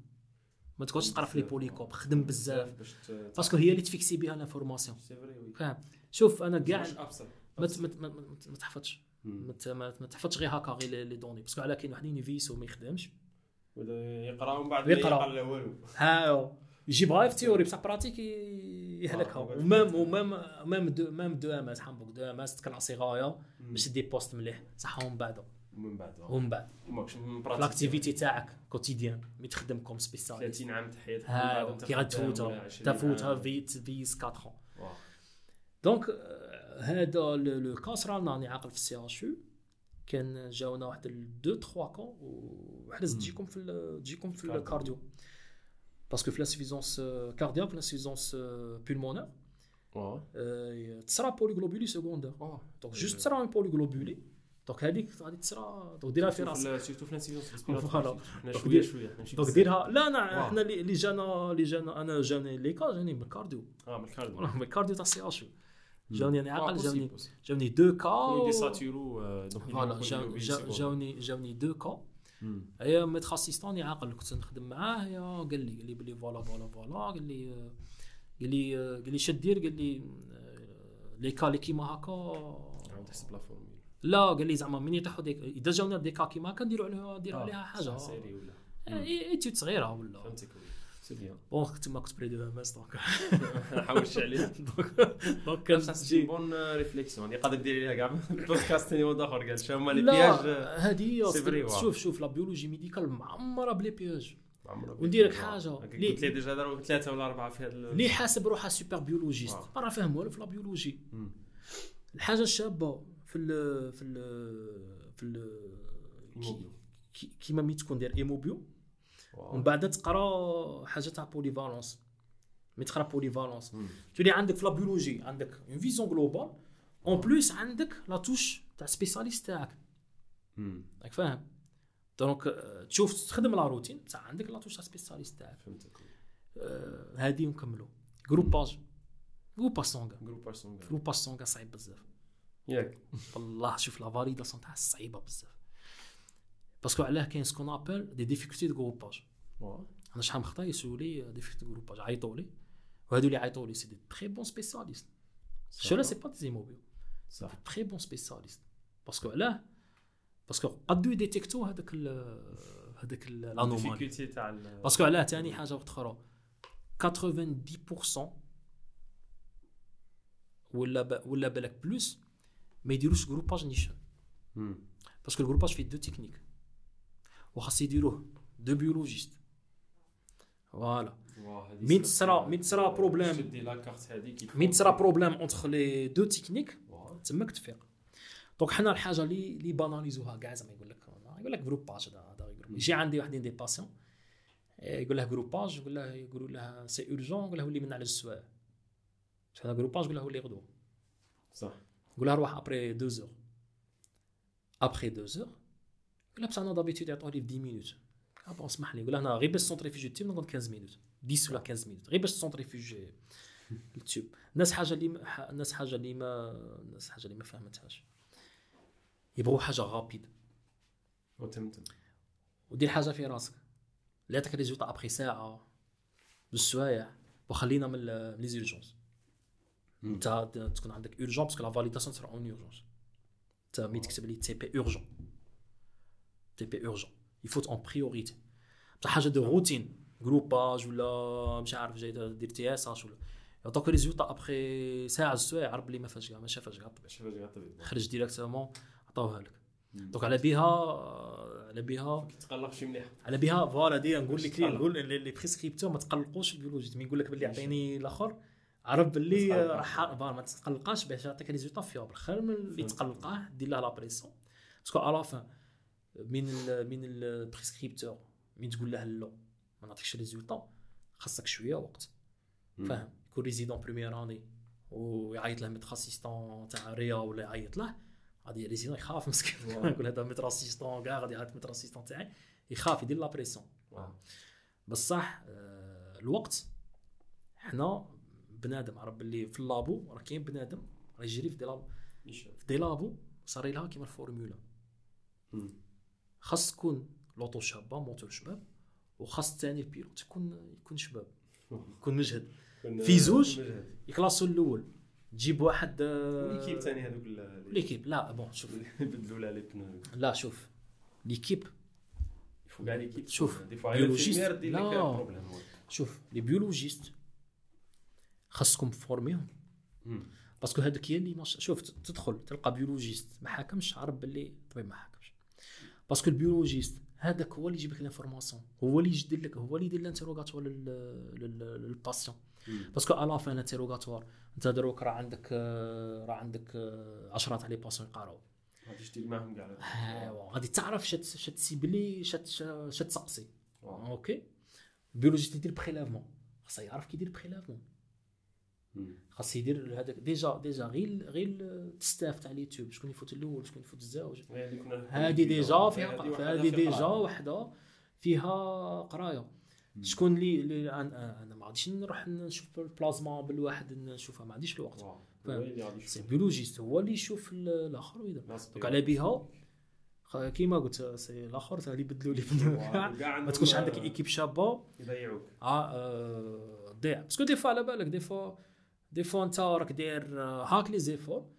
ما تقعدش تقرا في لي بوليكوب خدم بزاف باسكو هي اللي تفيكسي بها لانفورماسيون فاهم شوف أنا كاع ما ما تحفظش ما تحفظش غير هكا غير لي دوني باسكو على كاين واحدين يفيسو ما يخدمش يقرا ومن بعد يقرا لا والو ها يجيبها في تيوري بصح براتيك يهلكها. ومام ومام مام دو مام دو ام اس حنبوك دو ام اس تكلاسي غايه باش دي بوست مليح. صح ومن بعد ومن بعد. ومن بعد لاكتيفيتي تاعك كوتيديان مي تخدم كوم سبيسياليست 30 عام تحياتك ها كي غتفوتها تفوتها في فيس 4 دونك هذا لو كاس رانا راني عاقل في السي إش يو. كان جاونا واحد دو تخوا كون وحنا تجيكم في تجيكم في الكارديو باسكو في لاسفيزونس كاردياك في لاسفيزونس بولمونير تصرا بوليغلوبولي سكوندير دونك جوست تصرا اون بوليغلوبولي دونك هذيك غادي تصرا دونك ديرها في راسك سيرتو في لانسيزونس فوالا شوية شوية دونك ديرها لا انا حنا اللي جانا اللي جانا أنا جاني لي كا جاني من الكارديو آه من الكارديو من الكارديو تاع سي اش جاوني أنا عاقل جاوني جاوني دو كا دي ساتيرو فوالا جاوني جاوني دو كا هي ميتر اسيستون عاقل كنت نخدم معاه يا قال لي قال لي بلي فوالا فوالا فوالا قال لي قال لي قال لي شد دير قال لي لي كا اللي كيما هكا. تحسب لا فورمول لا قال لي زعما من يطيحوا ديك إذا جاونا دي كا كيما هكا نديروا عليها نديروا عليها حاجة. سيري ولا. ايتيود صغيرة ولا. فهمتك. سي بيان بون تما كنت بري دو ام اس دونك حاولش عليه دونك donc كان c'est bon réflexion يقدر دير ليها كاع بودكاست ثاني واحد اخر قال شنو هما les pièges هذه. شوف شوف la biologie médicale معمره ب les pièges وندير لك. حاجة. قلت لي- déjà داروا ثلاثة ولا اربعه في هذا اللي حاسب روحها super biologiste. ما راه فاهم والو في la biologie. الحاجة الشابه في ال في ال في ال كيما مي تكون داير hémobio. ومن بعد تقرا حاجة تاع polyvalence مي تقرا polyvalence. تولي عندك في la biologie عندك une vision globale en plus عندك la touche تاع spécialiste تاعك. راك فاهم؟ donc آه، تشوف تخدم la routine تاع عندك la touche تاع spécialiste تاعك. فهمتك. آه، هادي نكملوا groupage groupage sanguin groupe بارسون groupage sanguin صعيب بزاف. ياك. والله شوف la validation تاعها صعيبة بزاف. parce que علاه كاين ce qu'on appelle des difficultés de groupage واو. أنا شحال من خطا يسولوا لي ديفيكولتي دو جروباج عيطوا لي وهادو اللي عيطوا لي سي دي تري بون سبيسياليست شو لا سي با دي موبيل صح تري بون سبيسياليست باسكو علاه باسكو قدو يديتيكتو هذاك ال- هذاك ال- لانومالي الديفيكولتي تاع ال- باسكو علاه ثاني حاجة وقت أخرى 90% ولا ب... ولا بالك بلوس ما يديروش جروباج نيشان مم. parce que ال groupage فيه deux techniques وخاص يديروه deux biologistes voilà مين تصرا مين تصرا problème مين تصرا problème entre les deux techniques. تماك تفيق donc حنا الحاجة اللي اللي banalisوها كاع زعما يقول لك يقول لك groupage هذا هذا يجي عندي واحدين des patients يقول له groupage يقول له يقولوا له c'est urgent يقول له ولي من على السوايع هذا groupage يقول له ولي غدوه صح يقول لها روح après deux jours après deux jours يقول لها بصح أنا d'habitude يعطوه لي في 10 minutes bon اسمح لي يقول أنا غير باش centrifuger ال tube نقعد 15 minutes 10 ولا 15 minutes غير باش centrifuger ال tube الناس حاجة اللي الناس حاجة اللي ما الناس حاجة اللي ما فهمتهاش. يبغوا حاجة rapide وتمتم ودير حاجة في راسك. لا تعطيك résultat après ساعة. بالسوايع. وخلينا من ال- من les urgences مم. انت تكون عندك urgent parce que la validation تصير en urgence انت mais تكتب les TP urgent TP urgent يفوت en priorité بصح حاجة دو routine groupage ولا مش عارف جاي دير TSH ولا يعطوك résultat après ساعه السوايع عرف بلي ما فاش كاع ما شافاش كاع الطبيب شوف هذه الطبيب خرج directement عطاوها لك. donc على بها على بها تقلق شي مليح على بها voilà دي نقول لك. نقول les prescripteurs ما تقلقوش ال biologie mais يقول لك باللي عطيني الآخر عرف باللي تقلقش. راح ما تقلقاش باش يعطيك résultat fiable خير من اللي. تقلقاه دير له la pression parce que على فان من ال من ال prescripteur مين تقول له لا ما نعطيكش résultat خاصك شوية وقت. فاهم يكون résident première année ويعيط له maître assistant تاع réa ولا يعيط له غادي résident يخاف مسكين. يقول هذا maître assistant كاع غادي يعيط maître assistant تاعي يخاف يدير la pression. بصح آه، الوقت حنا بنادم عرف باللي في اللابو راه كاين بنادم راه يجري في دي لابو. في دي لابو صار لها كيما الفورمولا. خاص تكون لوطو شابة موتور شباب وخاص ثاني البيلوت يكون يكون شباب يكون مجهد. في زوج؟ يكلاسو الأول تجيب واحد آه، وليكيب ثاني هذوك ليكيب لا بون شوف. لها لي بنو لا شوف. l'équipe. يفو كاع l'équipe. شوف، biologiste- لا. شوف les biologistes خاصكم formيهم. parce que هذاك هي اللي. شوف تدخل تلقى biologiste ما حاكمش عرف باللي طبيب ما parce que ال biologiste هذاك هو اللي يجيب لك l'information هو اللي يدير لك هو اللي يدير. لل... لل patient. parce que الا فان l'interrogatoire انت دروك راه عندك آه، راه عندك آه، عشرة تاع les patients يقراو غادي تدير معاهم كاع ايوا غادي تعرف شت شت تسيبلي شت آه. أوكي بيولوجيست يدير بريلافمون خاص يعرف كيدير بريلافمون مم. خاص يدير هذاك. ديجا ديجا غير غير التستاف تاع اليوتيوب. شكون يفوت الأول شكون يفوت الزاوج. هذه ديجا فيها هذه ديجا. وحدة فيها قراية. شكون اللي اللي أنا أنا ما غاديش نروح نشوف البلازما بالواحد نشوفها. ما عنديش الوقت. آه. فاهم. هو اللي غادي يشوف. سي بيولوجيست. هو اللي يشوف ال- الآخر ويدير. دونك على بها كيما قلت سي الآخر اللي يبدلوا لي. ما تكونش عندك إيكيب شابة. يضيعوك. آه آه، ضيع باسكو دي فوا على بالك دي فوا دي فوا انت راك داير هاك لي زيفور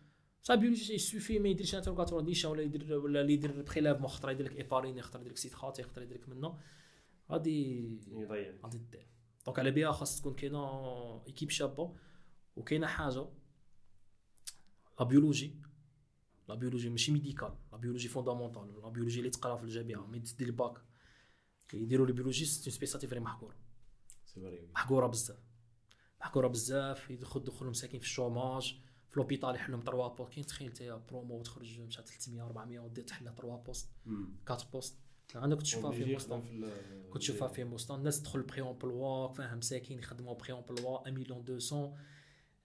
صافي بيولوجي يسوفي ما يديرش انتروغاتور نيشان ولا يدير ولا اللي يدير بريلافمون خطره يدير لك ايبارين يخطر يدير لك سيتخات يخطر يدير لك منه غادي يضيع غادي دير دونك على بها خاص تكون كاينة ايكيب شابه وكاينه حاجة la biologie la biologie ماشي médicale la biologie fondamentale la biologie اللي تقرا في الجامعة mais تدير الباك يديروا les biologies cette spécialité vraie vraie محكوره بزاف محكوره بزاف يدخل دخلوا مساكين في ال chômage في l'hôpital يحلهم 3 postes كاين تخيل انت برومو تخرج مشى 300 400 ودير تحل 3 postes 4 postes أنا كنت نشوفها في موسطن كنت نشوفها في موسطن الناس تدخل pré-emploi فاهم مساكين يخدموا pré-emploi 1 مليون 200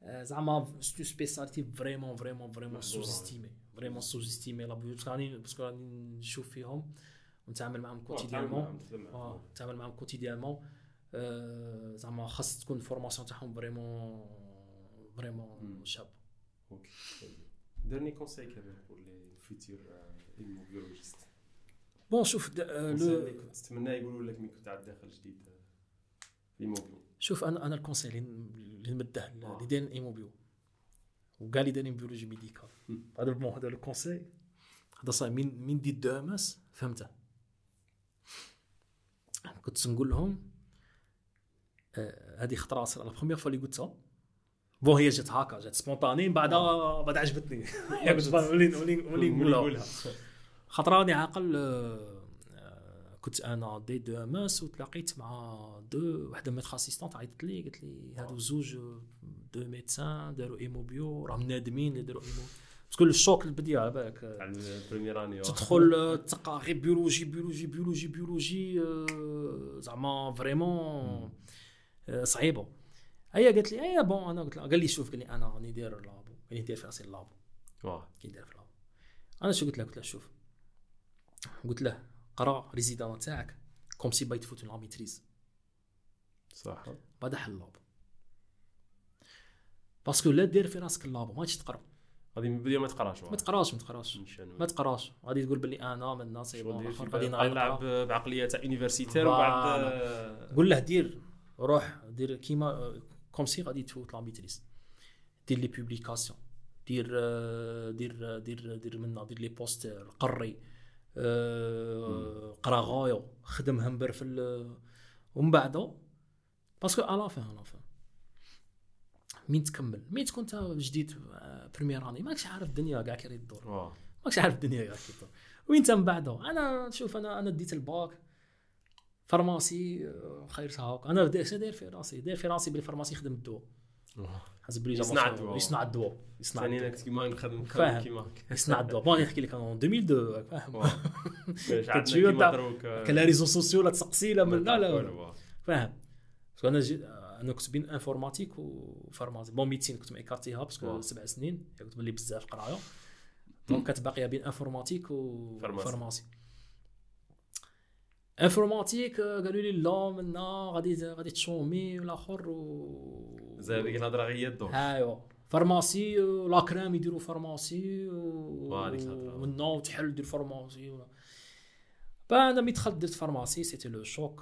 آه، زعما cette spécialité vraiment vraiment vraiment. sous-estimée vraiment sous-estimée la bio راني parce que راني نشوف فيهم. ونتعامل معاهم quotidiennement آه تعامل معاهم quotidiennement آه، زعما خاص تكون la formation تاعهم vraiment vraiment مم. شاب أوكي ديرني conseil كمان pour les futurs hémobiologistes bon شوف لو كنت تتمنى يقولوا لك ملي كنت عاد داخل جديد آه، في hémobio شوف أنا أنا ال conseil اللي نمده. اللي دايرين hémobio وكاع اللي دايرين biologie médicale. هذا bon هذا ال conseil هذا صاي مين مين des DEMS فهمته كنت نقول لهم هذه خطرة صار la première fois اللي قلتها bon هي جات هكا جات spontanée من بعدها بعد عجبتني. قلت ولي ولي ولي نقولها خاطر راني عاقل آه، آه، كنت أنا des DEMS وتلاقيت مع deux وحدة maître assistante عيطت لي قالت لي هادو زوج آه، deux médecins داروا hémobio راهم نادمين اللي داروا hémobio parce que ال choc البديه على بالك. آه، تدخل آه، تلقى غير biologie biologie biologie biologie آه، زعما vraiment. آه، صعيبة. هي قالت لي eh bon أنا قلت لها قال لي شوف قال لي أنا راني داير labo قال لي داير في راسي ال labo. واه كي داير في ال labo. أنا شو قلت له قلت له شوف. قلت له قرأ résidanat تاعك comme si باغي تفوت la maîtrise صح. بعد حل ال labo parce que لا دير في راسك ال labo ما تقرأ. غادي من البدايه ما تقراش ما تقراش ما تقراش. ما تقراش. غادي تقول باللي أنا من الناس غادي نلعب بعقلية تاع universitaire وبعد قول له دير. روح دير كيما comme si غادي تفوت la maîtrise دير les publications دير آه، دير آه، دير دير منا دير les posters قري. آه، قرا غايو خدم همبر في ومن بعد parce que à la fin à la fin مين تكمل؟ مين تكون انت جديد آه، première année ماكش عارف الدنيا كاع كي تدور ماكش عارف الدنيا كاع كي تدور. وانت من بعده؟ أنا شوف أنا أنا ديت الباك. pharmacie آه، خيرتها هاك أنا داير اش داير في راسي. داير في راسي بال pharmacie يخدم الدواء. حسب لي يصنع الدواء. يصنع الدواء. يصنع الدواء. كيما نخدم. كيما. يصنع الدواء. bon نحكي لك أنا 2002 فاهم. آه، كان لا réseaux sociaux لا تسقسي لا لا لا. فاهم. أنا جي أنا كنت بين انفورماتيك وفارماسي بون ميديسين كنت ميكارتيها باسكو. سبع سنين. كنت بلي بزاف قراية. donc كانت باقية بين informatique و pharmacie informatique قالوا لي لا منا غادي غادي ت chômer والاخر و زي هذيك الهضره غير الدور ايوا pharmacie la crème يديروا pharmacie و هذيك الهضرة. ومنا تحل دير pharmacie voilà أنا ملي دخلت درت pharmacie c'était le choc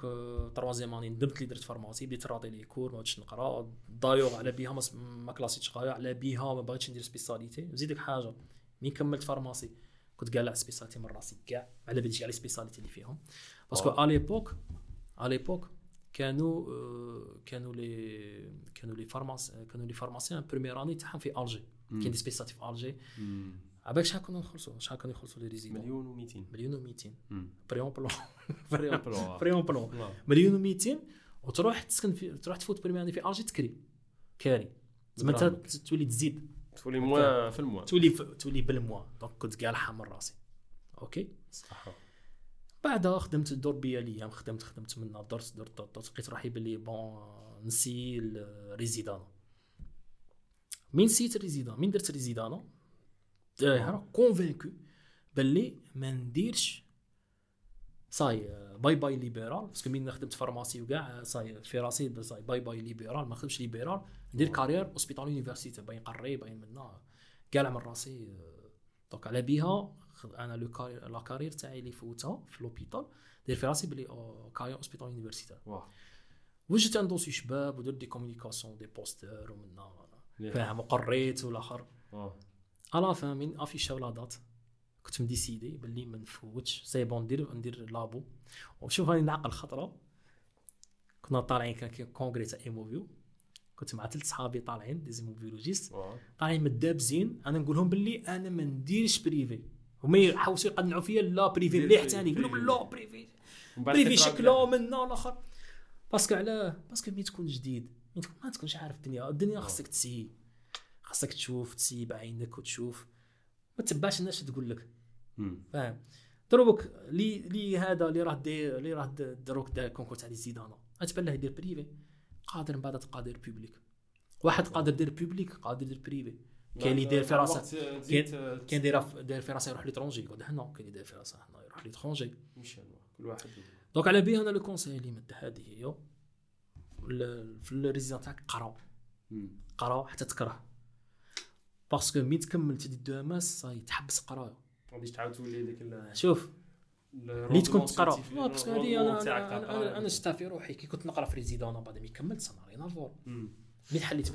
troisième année ندمت لي درت pharmacie بديت راضي les cours ما بغيتش نقرا دايوغ على بيها ما, كلاسيتش غاية على بيها ما بغيتش ندير spécialité نزيدك حاجة مين كملت pharmacie كنت قالع سبيساليتي من راسي كاع على بالي لي سبيساليتي اللي فيهم باسكو. ا ليبوك ا ليبوك كانوا آه، كانوا لي كانوا لي فارماس كانوا لي فارماسيان بروميير اني تاعهم في الجي كاين دي سبيساليتي في الجي عباك شحال كنا نخلصوا شحال كانوا يخلصوا لي ريزيدون مليون و200 مليون و200 بريون بلون بريون بلون مليون و200 وتروح تسكن في تروح تفوت بريمير اني في الجي تكري كاري زعما انت تولي تزيد تولي موان في الموان تولي تولي بالموا دونك كنت كاع حامل راسي أوكي صح بعدها خدمت الدور بيا الأيام خدمت خدمت منا درت درت درت, لقيت روحي بلي بون نسي الريزيدان من نسيت الريزيدان من درت ريزيدان كونفينكو باللي ما نديرش صاي باي باي ليبرال باسكو من خدمت فارماسي وكاع صاي في راسي صاي باي باي ليبرال ما نخدمش ليبرال ندير carrière hospitalo-universitaire باين قري باين منا كاع من راسي donc على بيها أنا le carrière la carrière تاعي اللي فوتها في l'hôpital دير في راسي بلي carrière hospitalo-universitaire واه وجدت un dossier شباب ودرت des communications des posters ومنا فاهم وقريت والآخر. à la fin من affich او la date كنت م décidé باللي ما نفوتش. c'est bon ندير ندير labo. وشوف راني نعقل خطرة. كنا طالعين كان congrès تاع hémobio كنت مع ثلاث صحابي طالعين des hémobiologistes طالعين مدابزين أنا نقول لهم باللي أنا ما نديرش privé هما يحاولوا يقنعوا فيا لا privé مليح ثاني يقول لهم privé. لا privé privé شكله منا الآخر parce que علاه parce que ملي تكون جديد. ملي تكون ما تكونش عارف الدنيا. الدنيا خاصك ت essayer خاصك تشوف ت essayer بعينك وتشوف. ما تتبعش الناس تقول لك. فاهم. دروك لي لي هذا اللي راه داير اللي راه دروك دار concours تاع résidanat غتبان له يدير privé قادر من بعد تبقى دير public واحد قادر يدير public قادر يدير privé كاين اللي يدير في راسه كاين داير داير في راسه يروح l'étranger يقعد هنا كاين اللي داير في راسه هنا يروح l'étranger مشان كل واحد donc على بها أنا le conseil اللي مد هذه هي في ال résidanat تاعك قرا. قرا حتى تكره. باسكو مي تكمل تدي دو ماس صاي تحبس قرايه ما غاديش تعاود تولي ديك شوف ال- اللي تكون تقرا باسكو هذه أنا أنا شفتها في روحي. كي كنت نقرا في ريزيدون بعد مي كملت افور مم. مي حليت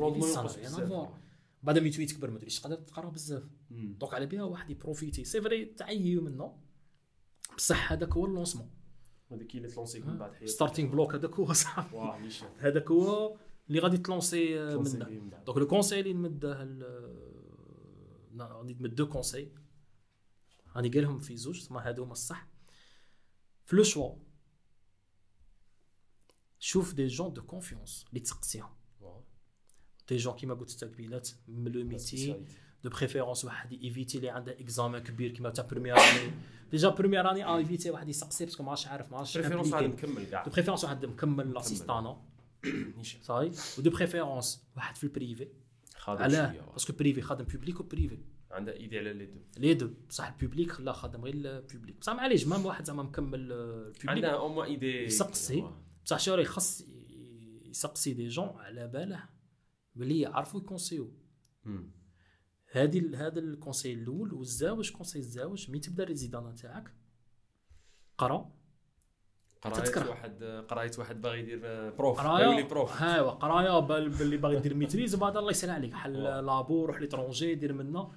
ريان بزاف. افور بعد مي توي تكبر ما توليش تقدر تقرأ بزاف. دونك على بها واحد يبروفيتي سي فري تعيو منه. بصح هذاك هو اللونسمون. هذيك هي اللي تلونسيك من بعد حياتك. ستارتينغ بلوك هذاك هو صاحبي هذاك هو اللي غادي تلونسي آه، تلونسي منه. دونك لو كونساي اللي نمده نا- غادي نمد دو كونساي غادي قالهم في زوج ثم هادو هما الصح. في لو شوا شوف دي جون دو كونفيونس اللي تسقسيهم. دي جون كيما قلت انت قبيلات من لو ميتي دو بريفيرونس واحد ايفيتي اللي عنده اكزامان كبير كيما تاع بروميير اني ديجا بروميير اني ايفيتي واحد يسقسي باسكو ما عادش عارف ما عادش بريفيرونس impliqué. نكمل كاع دو بريفيرونس واحد مكمل لاسيستانا ça y est و de préférence واحد في ال privé علاه. parce que privé خادم public و privé عنده idée على les deux les deux بصح ال public لا خادم غير ال public بصح معليش même واحد زعما مكمل ال public عنده au moins idée يسقسي. بصح شوري خاص ي- يسقسي des gens على باله بلي يعرفوا ي conseiller و. هادي هذا ال conseil الأول والزاوج conseil الزاوج مي تبدأ ال résidanat تاعك قرأ. قرايه تتكره. واحد قرايه واحد باغي يدير آه، prof. قراية؟ باغي prof. ها قراية بال- باللي باغي دير maîtrise وبعد الله يسهل عليك. حل. labo روح l'étranger دير منا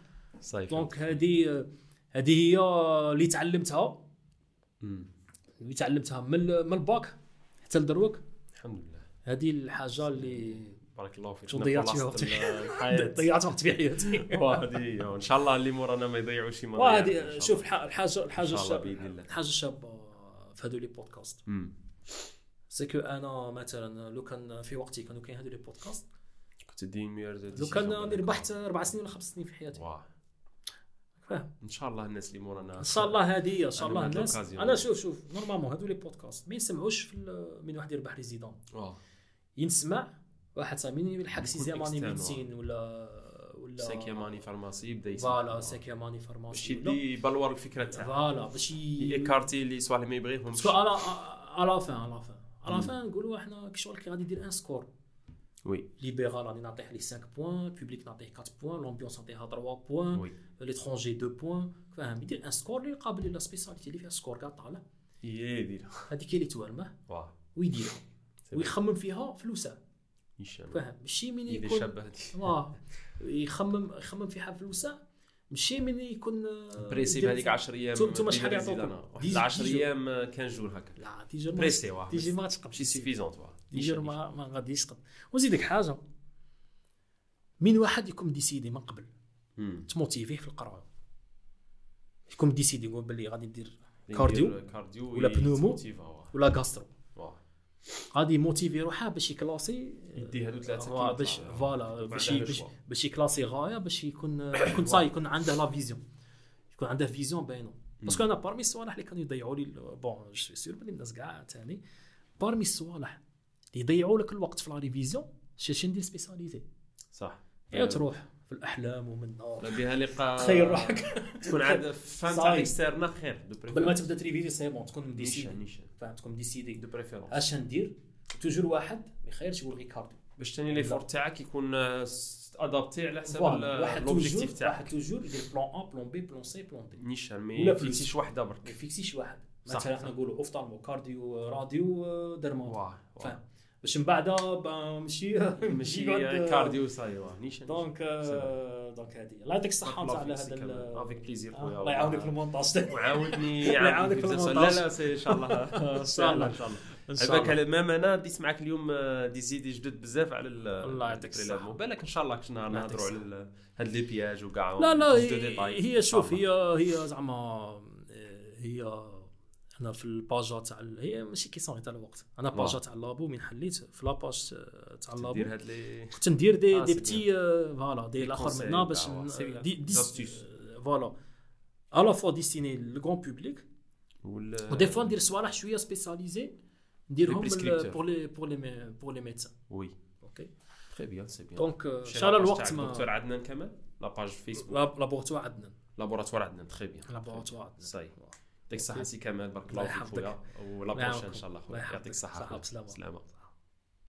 donc هذه هذه هي اللي تعلمتها. اللي تعلمتها من من الباك حتى لدروك. الحمد لله. هذه الحاجة اللي بارك الله فيك. شو ضيعت وقت. ضيعت وقت في حياتي. وهذه إن شاء الله اللي مورانا ما يضيعوش شي وهذه شوف الح- الحاجة الحاجة الشابه. الحاجة الشابه في هذو les podcasts c'est que أنا مثلا لو كان في وقتي كانوا كاين هذو les podcasts كنت des meilleurs لو كان ربحت أربع سنين ولا خمس سنين في حياتي. فاهم؟ إن شاء الله الناس اللي مورانا إن شاء الله هذه إن شاء الله الناس. أنا شوف شوف normalement هذو les podcasts ما يسمعوش في من واحد يربح résident ينسمع واحد صاحبي يلحق sixième année médecine ولا ولا cinquième année pharmacie بدأ يسمع voilà. cinquième année باش pharmacie يدي يبلور الفكرة تاعو. voilà باش ي- écarter اللي صوالح ما يبغيهمش parce que على à la fin à la fin à la fin نقولوا إحنا كي شغل كي غادي يدير un score oui libéral راني نعطيه ليه 5 points public نعطيه 4 points l'ambiance نعطيها 3 points l'étranger 2 points فاهم؟ يدير un score اللي قابل la spécialité اللي فيها score كاع طالع. هي يدير هذيك اللي توالمه ويديرها. ويخمم فيها فلوسها. فاهم ماشي من يكون واه يخمم يخمم فيها فلوسها ماشي من يكون بريسي يدير- بهذيك 10 أيام نتوما شحال يعطوكم؟ ريزيدانا. واحد ديجي- 10 ديجي. أيام 15 جور هكا. لا تيجر ما بريسي واه تيجي ما تقبل ماشي سيفيزونت واه ديجر ما ما غاديش تقبل وزيدك حاجة. من واحد يكون ديسيدي من قبل. تموتيفيه في القراءه يكون ديسيدي يقول باللي غادي ندير يدير كارديو. كارديو ولا بنومو. ولا غاسترو. غادي يموتيفي روحه باش يكلاسي يدي هادو ثلاثة كيما باش. فوالا باش باش يكلاسي غاية باش يكون يكون صاي يكون عنده لا فيزيون يكون عنده فيزيون باينة. باسكو أنا بارمي الصوالح اللي كانوا يضيعوا لي بون جو سي سير بلي الناس كاع ثاني بارمي الصوالح اللي يضيعوا لك الوقت في لا ريفيزيون شي ندير سبيساليتي صح. يا تروح في الأحلام ومن النار. بها لقاء تخيل روحك. تكون عاد فان تاع صاي. اكسترنا خير قبل ما تبدأ تريفيزي سي بون تكون ديسيدي فاهم تكون ديسيدي دو بريفيرونس اش ندير؟ toujours واحد ما يخيرش يقول غير cardio باش تاني l'effort تاعك يكون adapté على حسب l'objectif toujours تاعك. واحد toujours يدير plan A plan B plan C plan D نيشان ولا ni plus. فيكسيش وحده ما برك يفيكسيش واحد. مثلا نقولوا ophtalmo cardio radio dermo واه فاهم باش من بعد ماشي ماشي cardio ça y est واه نيشان donc donc هذه الله يعطيك الصحة نتاع على هذا avec plaisir آه، خويا الله يعاونك في المونتاج. وعاودني يعاونك في لا المونتاج. لا سي إن شاء الله. إن شاء الله إن شاء الله. الله. على مام أنا ديت معاك اليوم دي زيدي جدد بزاف على ال- الله يعطيك. الصحة. بالك إن شاء الله كنا نهضروا على هاد لي بياج وكاع لا لا هي, شوف هي هي زعما آه، هي أنا في الباجات تاع ال- هي ماشي كيسون تاع الوقت. أنا واه. باجات تاع اللابو من حليت في لاباج تاع الله. اللابو. دير هاد لي كنت ندير دي آه، دي سي بتي آه، فوالا دي دي الآخر conseils منا باش تاع- ن- سي بيان. دي دي Astuces. فوالا على فوا ديستيني للغون بوبليك وال ودي فوا ندير صوالح شوية سبيساليزي نديرهم Les prescripteurs. بور لي بور لي بور لي ميدسان وي أوكي تري بيان سي بيان دونك ان شاء الله الوقت ما دكتور عدنان كمال لاباج فيسبوك لا- لابوراتوار عندنا لابوراتوار عدنان تري بيان لابوراتوار عندنا صاي يعطيك الصحة سي كمال بارك الله فيك. خويا ولا بروشين. إن شاء الله خويا. يعطيك. بسلامة. سلامة